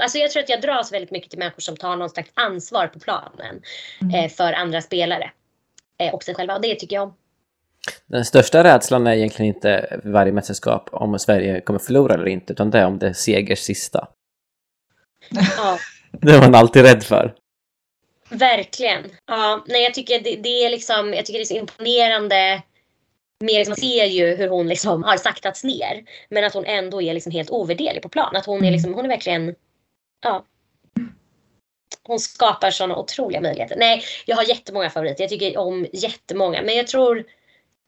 Alltså jag tror att jag dras väldigt mycket till människor som tar någon slags ansvar på planen. Eh, för andra spelare. Eh, och sig själva. Och det tycker jag om. Den största rädslan är egentligen inte varje mästerskap om Sverige kommer förlora eller inte, utan det är om det är segers sista. Ja. Det är man alltid rädd för. Verkligen. Ja, nej, jag tycker det, det är liksom, jag tycker det är så imponerande. Mer liksom, man ser ju hur hon liksom har saktats ner. Men att hon ändå är liksom helt ovärderlig på plan. Att hon är liksom, hon är verkligen, ja. Hon skapar sådana otroliga möjligheter. Nej, jag har jättemånga favoriter. Jag tycker om jättemånga. Men jag tror,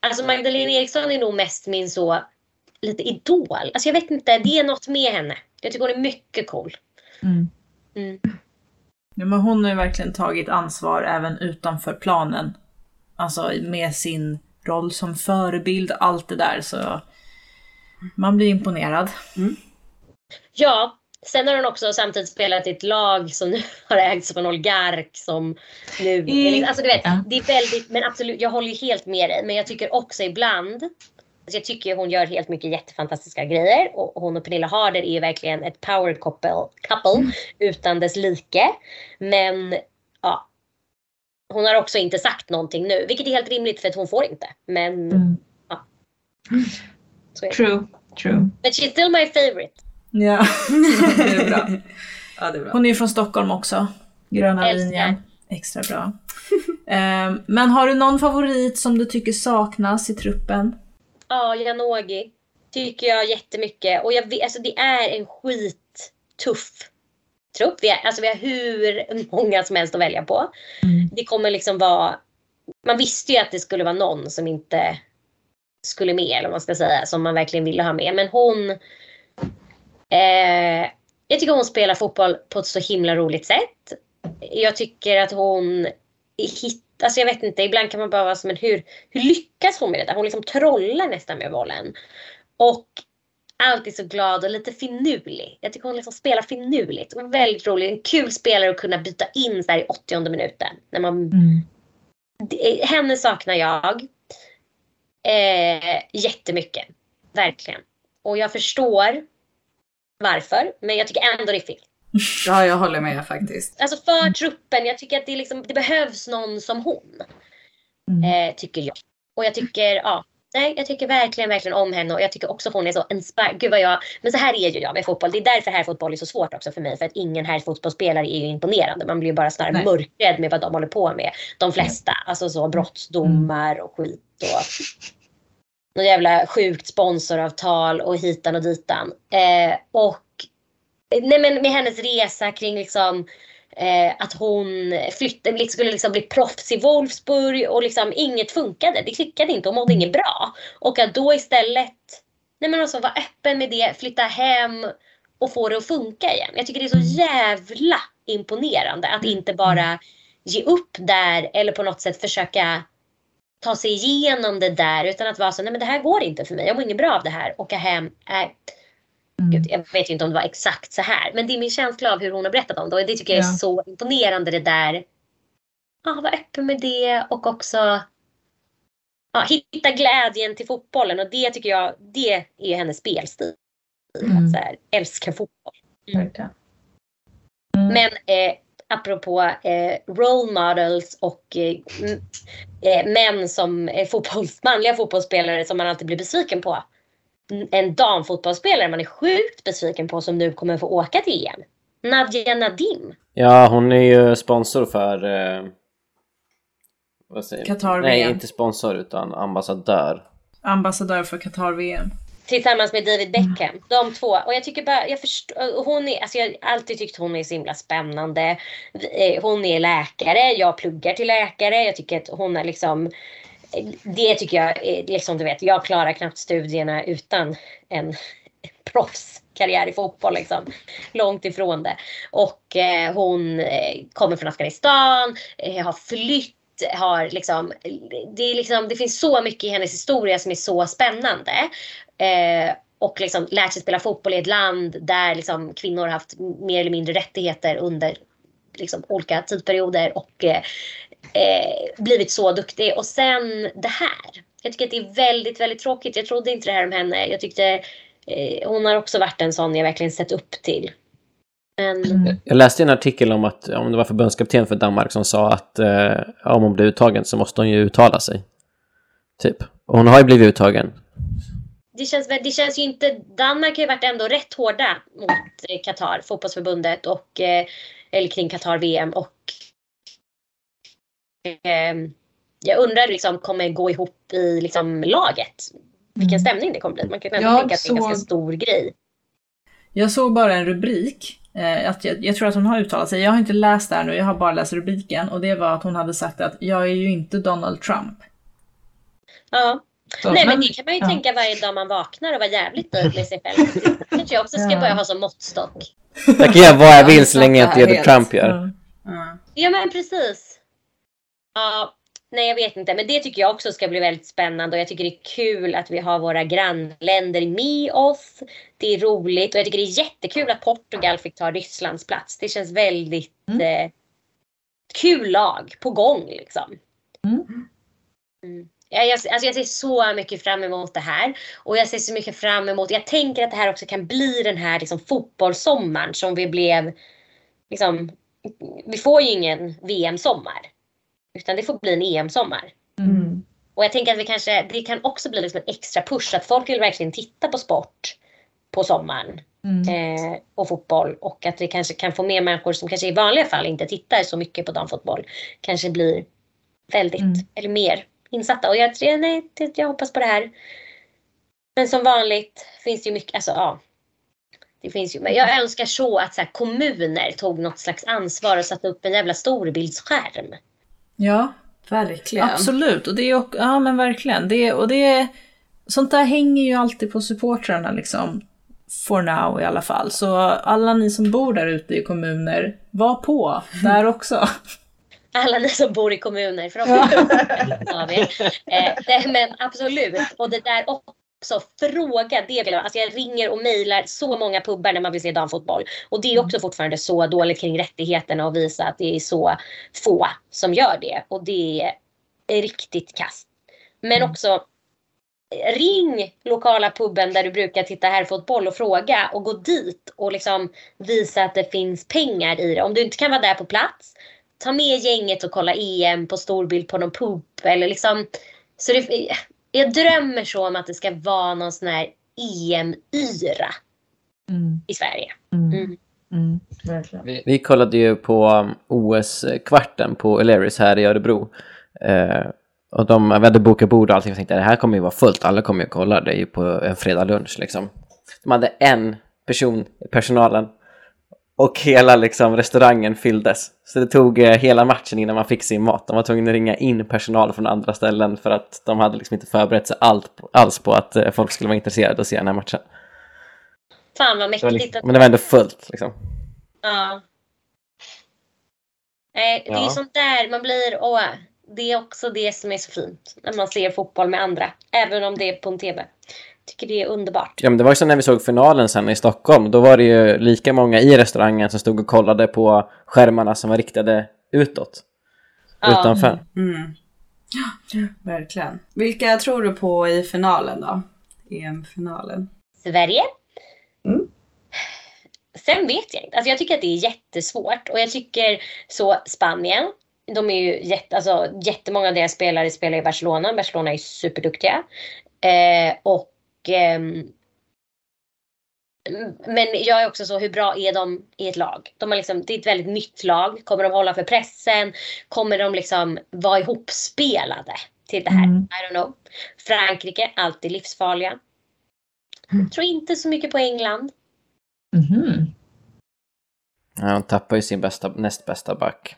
alltså Magdalena Eriksson är nog mest min så, lite idol. Alltså jag vet inte, det är något med henne. Jag tycker hon är mycket cool. Mm. Ja, men hon har ju verkligen tagit ansvar även utanför planen. Alltså med sin roll som förebild, allt det där. Så man blir imponerad. Ja, sen har hon också samtidigt spelat i ett lag som nu har ägts av en oligark som nu... Mm. Alltså du vet, Ja. det är väldigt... Men absolut, jag håller ju helt med dig. Men jag tycker också ibland... Alltså jag tycker hon gör helt mycket jättefantastiska grejer. Och hon och Pernilla Harder är ju verkligen ett power couple, couple utan dess like. Men. Hon har också inte sagt någonting nu, vilket är helt rimligt för att hon får inte. Men, Mm. så är det. True, true. But she's still my favorite. Ja, det är bra. Ja, det är bra. Hon är från Stockholm också. Gröna Älskar. linjen. Extra bra. Eh, men har du någon favorit som du tycker saknas i truppen? Ja, Janogy tycker jag jättemycket. Och jag vet, alltså det är en skittuff trupp. Vi, är, alltså vi har hur många som helst att välja på. Det kommer liksom vara... Man visste ju att det skulle vara någon som inte skulle med, eller vad man ska säga, som man verkligen ville ha med. Men hon... Eh, jag tycker hon spelar fotboll på ett så himla roligt sätt. Jag tycker att hon hit, alltså jag vet inte, ibland kan man bara vara som en hur, hur lyckas hon med det där? Hon liksom trollar nästan med bollen. Och alltid så glad och lite finurlig. Jag tycker hon liksom spelar finurligt. Och väldigt rolig. En kul spelare att kunna byta in så här i 80 minuten. När man, Mm. det- henne saknar jag eh, jättemycket. Verkligen. Och jag förstår varför. Men jag tycker ändå det är fel. Ja, jag håller med faktiskt. Alltså för truppen, jag tycker att det, liksom, det behövs någon som hon. Mm. Eh, tycker jag. Och jag tycker, ja. Nej, jag tycker verkligen, verkligen om henne och jag tycker också hon är så inspirerad. Gud vad jag, men så här är ju jag med fotboll. Det är därför här fotboll är så svårt också för mig. För att ingen här fotbollsspelare är ju imponerande. Man blir ju bara snarare Nej. mörkrädd med vad de håller på med. De flesta. Alltså så brottsdomar och skit och någon jävla sjukt sponsoravtal och hitan och ditan. Eh, och nej men med hennes resa kring liksom eh, att hon flyttade, liksom, skulle liksom bli proffs i Wolfsburg och liksom inget funkade. Det klickade inte. Och mådde inget bra. Och att då istället nej men alltså, vara öppen med det, flytta hem och få det att funka igen. Jag tycker det är så jävla imponerande att inte bara ge upp där eller på något sätt försöka ta sig igenom det där. Utan att vara så, nej men det här går inte för mig, jag mår inget bra av det här, åka hem, äh, Mm. Jag vet ju inte om det var exakt så här, men det är min känsla av hur hon har berättat om det och det tycker jag är Ja. så imponerande det där. Ja, vara öppen med det och också ja, hitta glädjen till fotbollen och det tycker jag, det är hennes spelstil. Mm. Att så här, älska fotboll. Verkligen. Mm. Men eh, apropå eh, role models och eh, eh, män som är fotbolls, manliga fotbollsspelare som man alltid blir besviken på. En damfotbollsspelare man är sjukt besviken på som nu kommer få åka till EM. Nadja Nadim. Ja, hon är ju sponsor för... Eh, vad säger? Qatar Nej, VM. inte sponsor utan ambassadör. Ambassadör för Qatar-VM. Tillsammans med David Beckham. De två. Och jag tycker bara, jag förstår, hon är, alltså jag har alltid tyckt hon är så himla spännande. Eh, Hon är läkare, jag pluggar till läkare. Jag tycker att hon är liksom, eh, det tycker jag, är liksom du vet, jag klarar knappt studierna utan en proffskarriär i fotboll liksom. Långt ifrån det. Och eh, hon eh, kommer från Afghanistan, eh, har flytt har liksom, det, är liksom, det finns så mycket i hennes historia som är så spännande. Eh, och liksom lärt sig spela fotboll i ett land där liksom kvinnor har haft mer eller mindre rättigheter under liksom olika tidsperioder och eh, eh, blivit så duktig. Och sen det här. Jag tycker att det är väldigt, väldigt tråkigt. Jag trodde inte det här om henne. Jag tyckte eh, hon har också varit en sån jag verkligen sett upp till. Men. Jag läste en artikel om att, om det var förbundskapten för Danmark som sa att eh, om hon blir uttagen så måste hon ju uttala sig. Typ. Och hon har ju blivit uttagen. det känns, det känns ju inte... Danmark har ju varit ändå rätt hårda mot eh, Qatar, fotbollsförbundet och eh, eller kring Qatar-VM och jag undrar liksom kommer gå ihop i liksom laget. Vilken stämning det kommer bli. Man kan ändå Jag tänka att det är en ganska stor grej. Jag såg bara en rubrik. Eh, att jag, jag tror att hon har uttalat sig. Jag har inte läst det här nu, jag har bara läst rubriken. Och det var att hon hade sagt att jag är ju inte Donald Trump. Ja. Så, Nej men det kan man ju ja. tänka varje dag man vaknar och vara jävligt nöjd med sig själv. Det kanske jag också ska Ja. börja ha som måttstock. Jag kan göra vad jag vill så länge jag inte gör det. Trump gör. Ja. Ja. Ja men precis. Ja, nej jag vet inte men det tycker jag också ska bli väldigt spännande och jag tycker det är kul att vi har våra grannländer med oss. Det är roligt och jag tycker det är jättekul att Portugal fick ta Rysslands plats. Det känns väldigt eh, kul lag på gång liksom. Mm. Mm. Ja, jag, alltså jag ser så mycket fram emot det här. Och jag ser så mycket fram emot, jag tänker att det här också kan bli den här liksom, fotbollssommaren som vi blev, liksom, vi får ju ingen VM-sommar. Utan det får bli en EM-sommar. Mm. Och jag tänker att vi kanske, det kan också bli liksom en extra push att folk vill verkligen titta på sport på sommaren. Mm. eh, och fotboll och att vi kanske kan få mer människor som kanske i vanliga fall inte tittar så mycket på damfotboll kanske blir väldigt Mm. eller mer insatta. Och jag, tror- nej, det- jag hoppas på det här. Men som vanligt finns det ju mycket, alltså ja. Det finns ju, men jag önskar så att så här, kommuner tog något slags ansvar och satte upp en jävla storbildsskärm. Ja, Verkligen. absolut. Och det är, ja men verkligen. Det, och det är, sånt där hänger ju alltid på supportrarna liksom. For now i alla fall. Så alla ni som bor där ute i kommuner, var på där också. Alla ni som bor i kommuner. För de ja. eh, det, men absolut. Och det där också. Fråga det. Alltså jag ringer och mejlar så många pubbar när man vill se damfotboll. Och det är också fortfarande så dåligt kring rättigheterna och visa att det är så få som gör det. Och det är riktigt kast. Men också ring lokala puben där du brukar titta här fotboll och fråga och gå dit och liksom visa att det finns pengar i det. Om du inte kan vara där på plats, ta med gänget och kolla EM på storbild på någon pub eller liksom. Så det, jag drömmer så om att det ska vara någon sån här EM-yra Mm. i Sverige. Mm. Mm. Mm. Vi, vi kollade ju på um, OS-kvarten på O'Learys här i Örebro. Eh, och de vi hade bokat bord och allting och tänkte det här kommer ju vara fullt, alla kommer ju kolla, det är ju på en fredag lunch liksom. De hade en person i personalen och hela liksom restaurangen fylldes. Så det tog eh, hela matchen innan man fick sin mat. De var tvungna att ringa in personal från andra ställen för att de hade liksom inte förberett sig allt, alls på att eh, folk skulle vara intresserade att se den här matchen. Fan vad Det mäktigt. liksom, att- men det var ändå fullt liksom. Ja. Nej, det är Ja. sånt där man blir, åh, det är också det som är så fint. När man ser fotboll med andra. Även om det är på en TV. Tycker det är underbart. Ja, men det var ju som när vi såg finalen sen i Stockholm. Då var det ju lika många i restaurangen som stod och kollade på skärmarna som var riktade utåt. Ja. Utanför. Mm. Ja, verkligen. Vilka tror du på i finalen då? EM-finalen. Sverige. Mm. Sen vet jag inte. Alltså jag tycker att det är jättesvårt. Och jag tycker så Spanien. De är ju jätte, alltså, jättemånga av deras spelare spelar i Barcelona. Barcelona är superduktiga. Eh, och men jag är också så, hur bra är de i ett lag? De har liksom, det är ett väldigt nytt lag. Kommer de hålla för pressen? Kommer de liksom vara ihopspelade till det här? Mm. I don't know. Frankrike, alltid livsfarliga. Mm. Jag tror inte så mycket på England. Mhm. Ja, de tappar ju sin bästa, näst bästa back.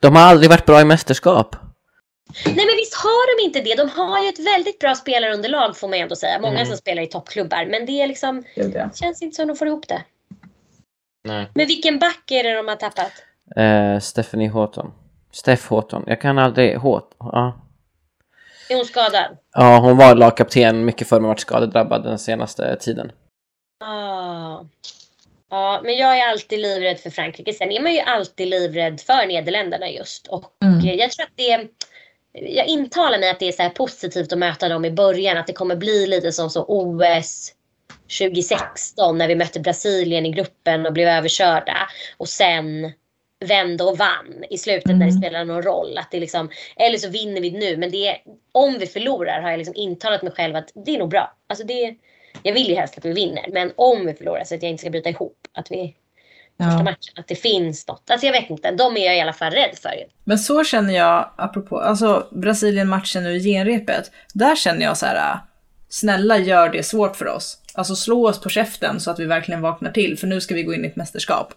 De har aldrig varit bra i mästerskap. Nej men visst har de inte det. De har ju ett väldigt bra spelarunderlag får man ändå säga. Många Mm. som spelar i toppklubbar. Men det är liksom, ja. känns inte som de får ihop det. Nej. Men vilken back är det de har tappat? Eh, Stephanie Houghton. Steff Houghton. Jag kan aldrig... Håt. Ja. Är hon skadad? ja, hon var lagkapten mycket för att varit skadedrabbad den senaste tiden. Ah. Ja, men jag är alltid livrädd för Frankrike. Sen är man ju alltid livrädd för Nederländerna just. Och Mm. jag tror att det... Jag intalar mig att det är så positivt att möta dem i början. Att det kommer bli lite som så OS 2016 när vi mötte Brasilien i gruppen och blev överkörda. Och sen vände och vann i slutet när det Mm. spelar någon roll. Att det liksom, eller så vinner vi nu. Men det är, om vi förlorar har jag liksom intalat mig själv att det är nog bra. Alltså det, jag vill ju helst att vi vinner. Men om vi förlorar så att jag inte ska bryta ihop. Att vi första Ja. matchen. Att det finns något. Alltså jag vet inte. De är jag i alla fall rädd för. Men så känner jag, apropå, alltså Brasilien-matchen nu i genrepet. Där känner jag så här, äh, snälla gör det svårt för oss. Alltså slå oss på käften så att vi verkligen vaknar till, för nu ska vi gå in i ett mästerskap.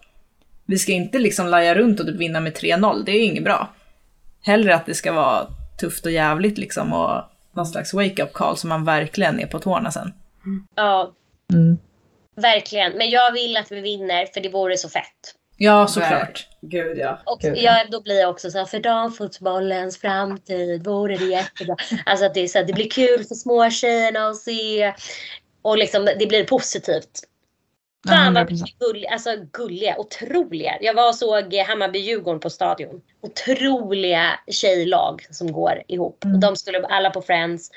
Vi ska inte liksom laja runt och typ vinna med 3-0, det är inget bra. Hellre att det ska vara tufft och jävligt liksom och någon slags wake-up call så man verkligen är på tårna sen. Ja, Mm. Verkligen. Men jag vill att vi vinner för det vore så fett. Ja, såklart. Gud ja. Och Gud, ja. jag, då blir jag också så här, för damfotbollens framtid vore det jättebra. Alltså att det, är så här, det blir kul för småtjejerna att se. Och liksom, det blir positivt. Fan vad 100%. mycket gulliga, alltså gulliga, otroliga. Jag var och såg eh, Hammarby-Djurgården på stadion. Otroliga tjejlag som går ihop. Mm. De skulle alla på Friends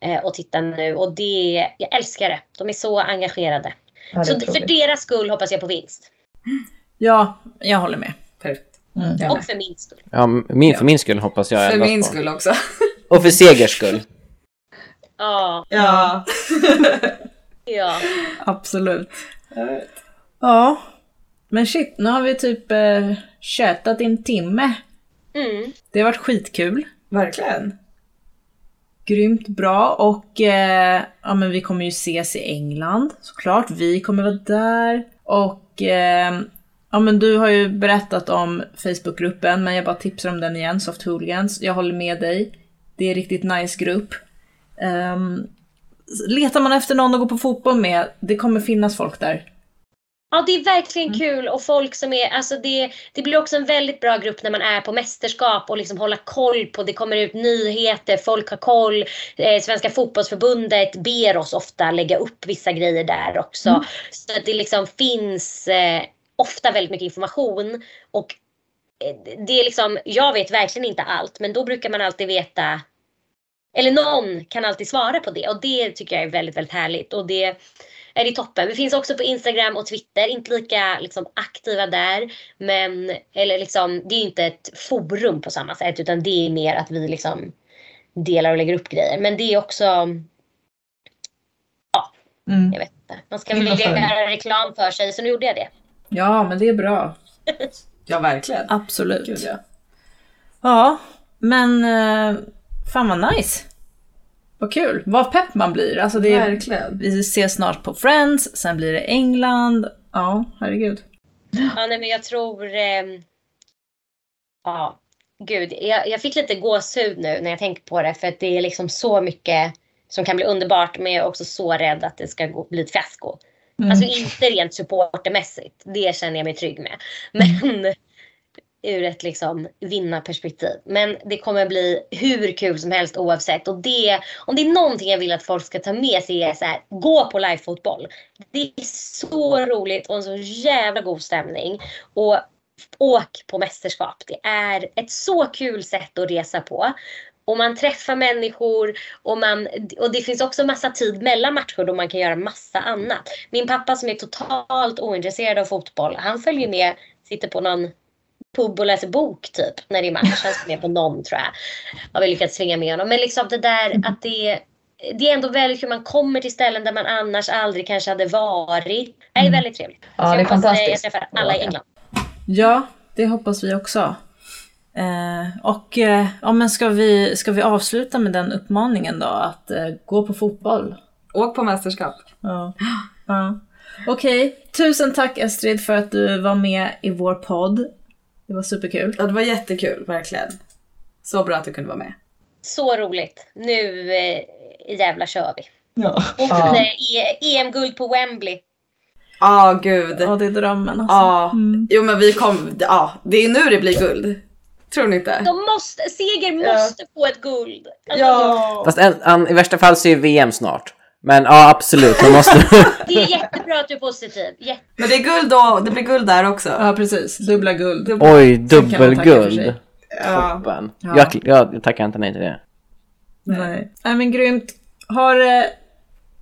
eh, och titta nu. Och det, jag älskar det. De är så engagerade. Ja, så för deras skull hoppas jag på vinst. Ja, jag håller med. Perfekt. Mm. Och för min skull. Ja, min, för min skull hoppas jag För min på. skull också. Och för segers skull. Ja. Ja. Ja. Absolut. Ja. Men shit, nu har vi typ eh, tjötat i en timme. Mm. Det har varit skitkul. Verkligen. Grymt bra och eh, ja, men vi kommer ju ses i England såklart. Vi kommer vara där och eh, ja, men du har ju berättat om Facebookgruppen men jag bara tipsar om den igen, Soft Hooligans. Jag håller med dig. Det är en riktigt nice grupp. Um, letar man efter någon att gå på fotboll med, det kommer finnas folk där. Ja, det är verkligen kul och folk som är, alltså det, det blir också en väldigt bra grupp när man är på mästerskap och liksom hålla koll på, det kommer ut nyheter, folk har koll. Eh, Svenska fotbollsförbundet ber oss ofta lägga upp vissa grejer där också. Så att det liksom finns eh, ofta väldigt mycket information och eh, det är liksom, jag vet verkligen inte allt men då brukar man alltid veta eller någon kan alltid svara på det och det tycker jag är väldigt, väldigt härligt. Och det är det toppen. Vi finns också på Instagram och Twitter, inte lika liksom, aktiva där. Men, eller liksom, det är inte ett forum på samma sätt utan det är mer att vi liksom delar och lägger upp grejer. Men det är också, Mm. jag vet inte, man ska följ. göra reklam för sig så nu gjorde jag det. Ja, men det är bra. Ja, verkligen. Absolut. Gud, ja. Ja, men eh, fan vad nice. Vad kul. Vad pepp man blir. Alltså det är, Verkligen. vi ses snart på Friends, sen blir det England. Ja, herregud. Ja, nej, men jag tror... ehm, ja, gud. Jag, jag fick lite gåshud nu när jag tänker på det. För att det är liksom så mycket som kan bli underbart. Men jag är också så rädd att det ska gå, bli ett fiasko. Alltså inte rent supportermässigt. Det känner jag mig trygg med. Men ur ett liksom vinnarperspektiv. Men det kommer bli hur kul som helst oavsett. Och det, om det är någonting jag vill att folk ska ta med sig är så här, gå på livefotboll. Det är så roligt och en så jävla god stämning. Och åk på mästerskap. Det är ett så kul sätt att resa på. Och man träffar människor och, man, och det finns också massa tid mellan matcher då man kan göra massa annat. Min pappa som är totalt ointresserad av fotboll, han följer med, sitter på någon pub och läser bok typ när det är match. Han ska med på någon tror jag. Har vi lyckats svinga med honom. Men liksom det där att det det är ändå väldigt hur man kommer till ställen där man annars aldrig kanske hade varit. Det är väldigt trevligt. Ja, Så det är jag hoppas, eh, Jag fantastiskt. träffar alla i England. Ja, det hoppas vi också. Eh, och eh, ja, men ska, vi, ska vi avsluta med den uppmaningen då? Att eh, gå på fotboll? Åk på mästerskap. Ja. ja. Okej, tusen tack Estrid för att du var med i vår podd. Det var superkul. Ja, det var jättekul, verkligen. Så bra att du kunde vara med. Så roligt. Nu eh, jävlar kör vi. Ja. Och Ja. E- EM-guld på Wembley. Ja, gud. Ja, det är drömmen alltså. Ja, Mm. jo men vi kom, ja, det är nu det blir guld. Tror ni inte? De måste, Seger måste få ett guld. Alltså, Ja. Fast en, an, i värsta fall så är VM snart. Men ja, absolut. Man måste... Det är jättebra att du är positiv. Jätte- Men det är guld då, det blir guld där också. Ja, precis. Dubbla guld. Oj, för sig. dubbelguld. Ja. Toppen. Ja. Jag, jag tackar inte nej till det. Nej. Nej, men grymt. Ha det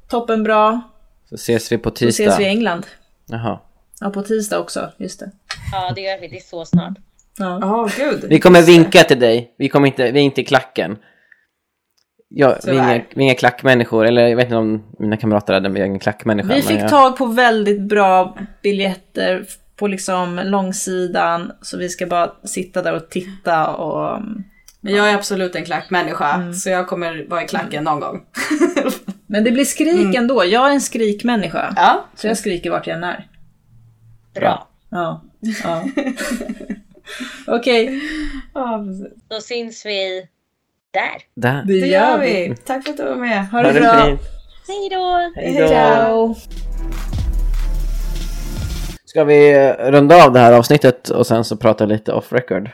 toppen bra. Så ses vi på Så tisdag. ses vi i England. Jaha. Ja, på tisdag också. Just det. Ja, det gör vi. Det är så snart. Ja. Ja, gud. Vi kommer vinka till dig. Vi, kommer inte, vi är inte i klacken. Ja, vi, är inga, vi är inga klackmänniskor. Eller jag vet inte om mina kamrater hade, men jag är ingen klackmänniska. Vi fick jag, tag på väldigt bra biljetter på liksom långsidan. Så vi ska bara sitta där och titta och... Men jag är absolut en klackmänniska, så jag kommer vara i klacken någon gång. Men det blir skrik ändå. Jag är en skrikmänniska. ja. Så jag skriker vart jag än är. Bra. Ja. ja. Okej, ja, precis. Då syns vi där. Där. det gör vi. Tack för att du var med. Ha det bra. fint. Hej då! Hej då. Ciao. Ska vi runda av det här avsnittet och sen så prata lite off record?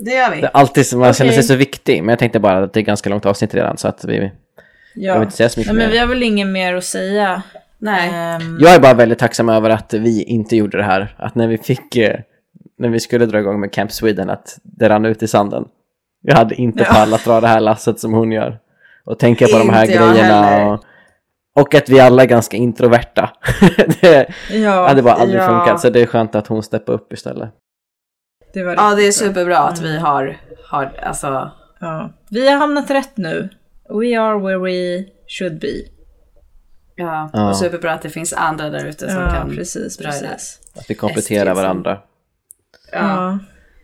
Det gör vi. Det är alltid som man känner sig så viktig, men jag tänkte bara att det är ganska långt avsnitt redan så att vi... behöver Ja. inte säga så mycket Nej, men vi har väl inget mer att säga. Nej. Ehm, Jag är bara väldigt tacksam över att vi inte gjorde det här. Att när vi fick, eh, när vi skulle dra igång med Camp Sweden, att det rann ut i sanden. Jag hade inte Ja. pallat dra det här lasset som hon gör. Och tänka på de här Inte grejerna. Och, och att vi alla är ganska introverta. det ja, hade bara aldrig Ja. funkat, så det är skönt att hon steppar upp istället. det var Ja, det är superbra att vi har, har alltså, Ja. Vi har hamnat rätt nu. We are where we should be. Ja, Ja. och superbra att det finns andra där ute som Ja, kan precis, precis. Att vi kompletterar varandra. Ja.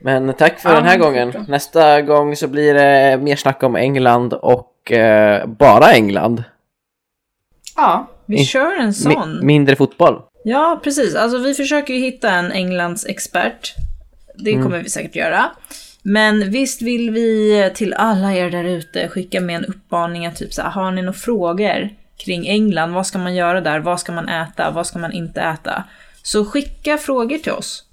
Men tack för Ja, den här gången. bra. Nästa gång så blir det mer snack om England och eh, bara England. ja. Vi In- kör en Mi- sån. mindre fotboll. Ja, precis. Alltså vi försöker ju hitta en Englands expert. Det Mm. kommer vi säkert göra. Men visst vill vi till alla er där ute skicka med en uppmaning att typ så här, har ni några frågor kring England? Vad ska man göra där? Vad ska man äta? Vad ska man inte äta? Så skicka frågor till oss.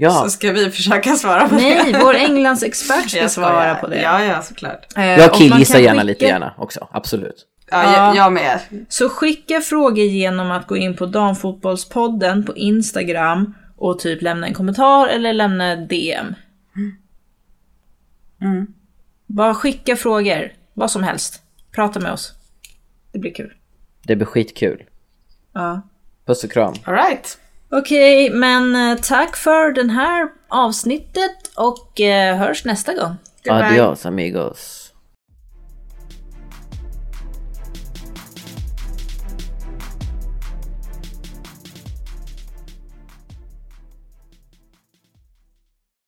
Ja, Så ska vi försöka svara på Nej, det. vår Englands expert ska svara på det. Ja, ja, såklart. Eh, jag killgissar kan gärna skicka- lite gärna också. Absolut. Ja, Ja. Jag, jag med. Så skicka frågor genom att gå in på Damfotbollspodden på Instagram och typ lämna en kommentar eller lämna DM. Mm. Bara skicka frågor, vad som helst. Prata med oss. Det blir kul. Det blir skitkul. Ja. Puss och kram. All right. Okej, men eh, tack för den här avsnittet och eh, hörs nästa gång. Goodbye. Adios amigos.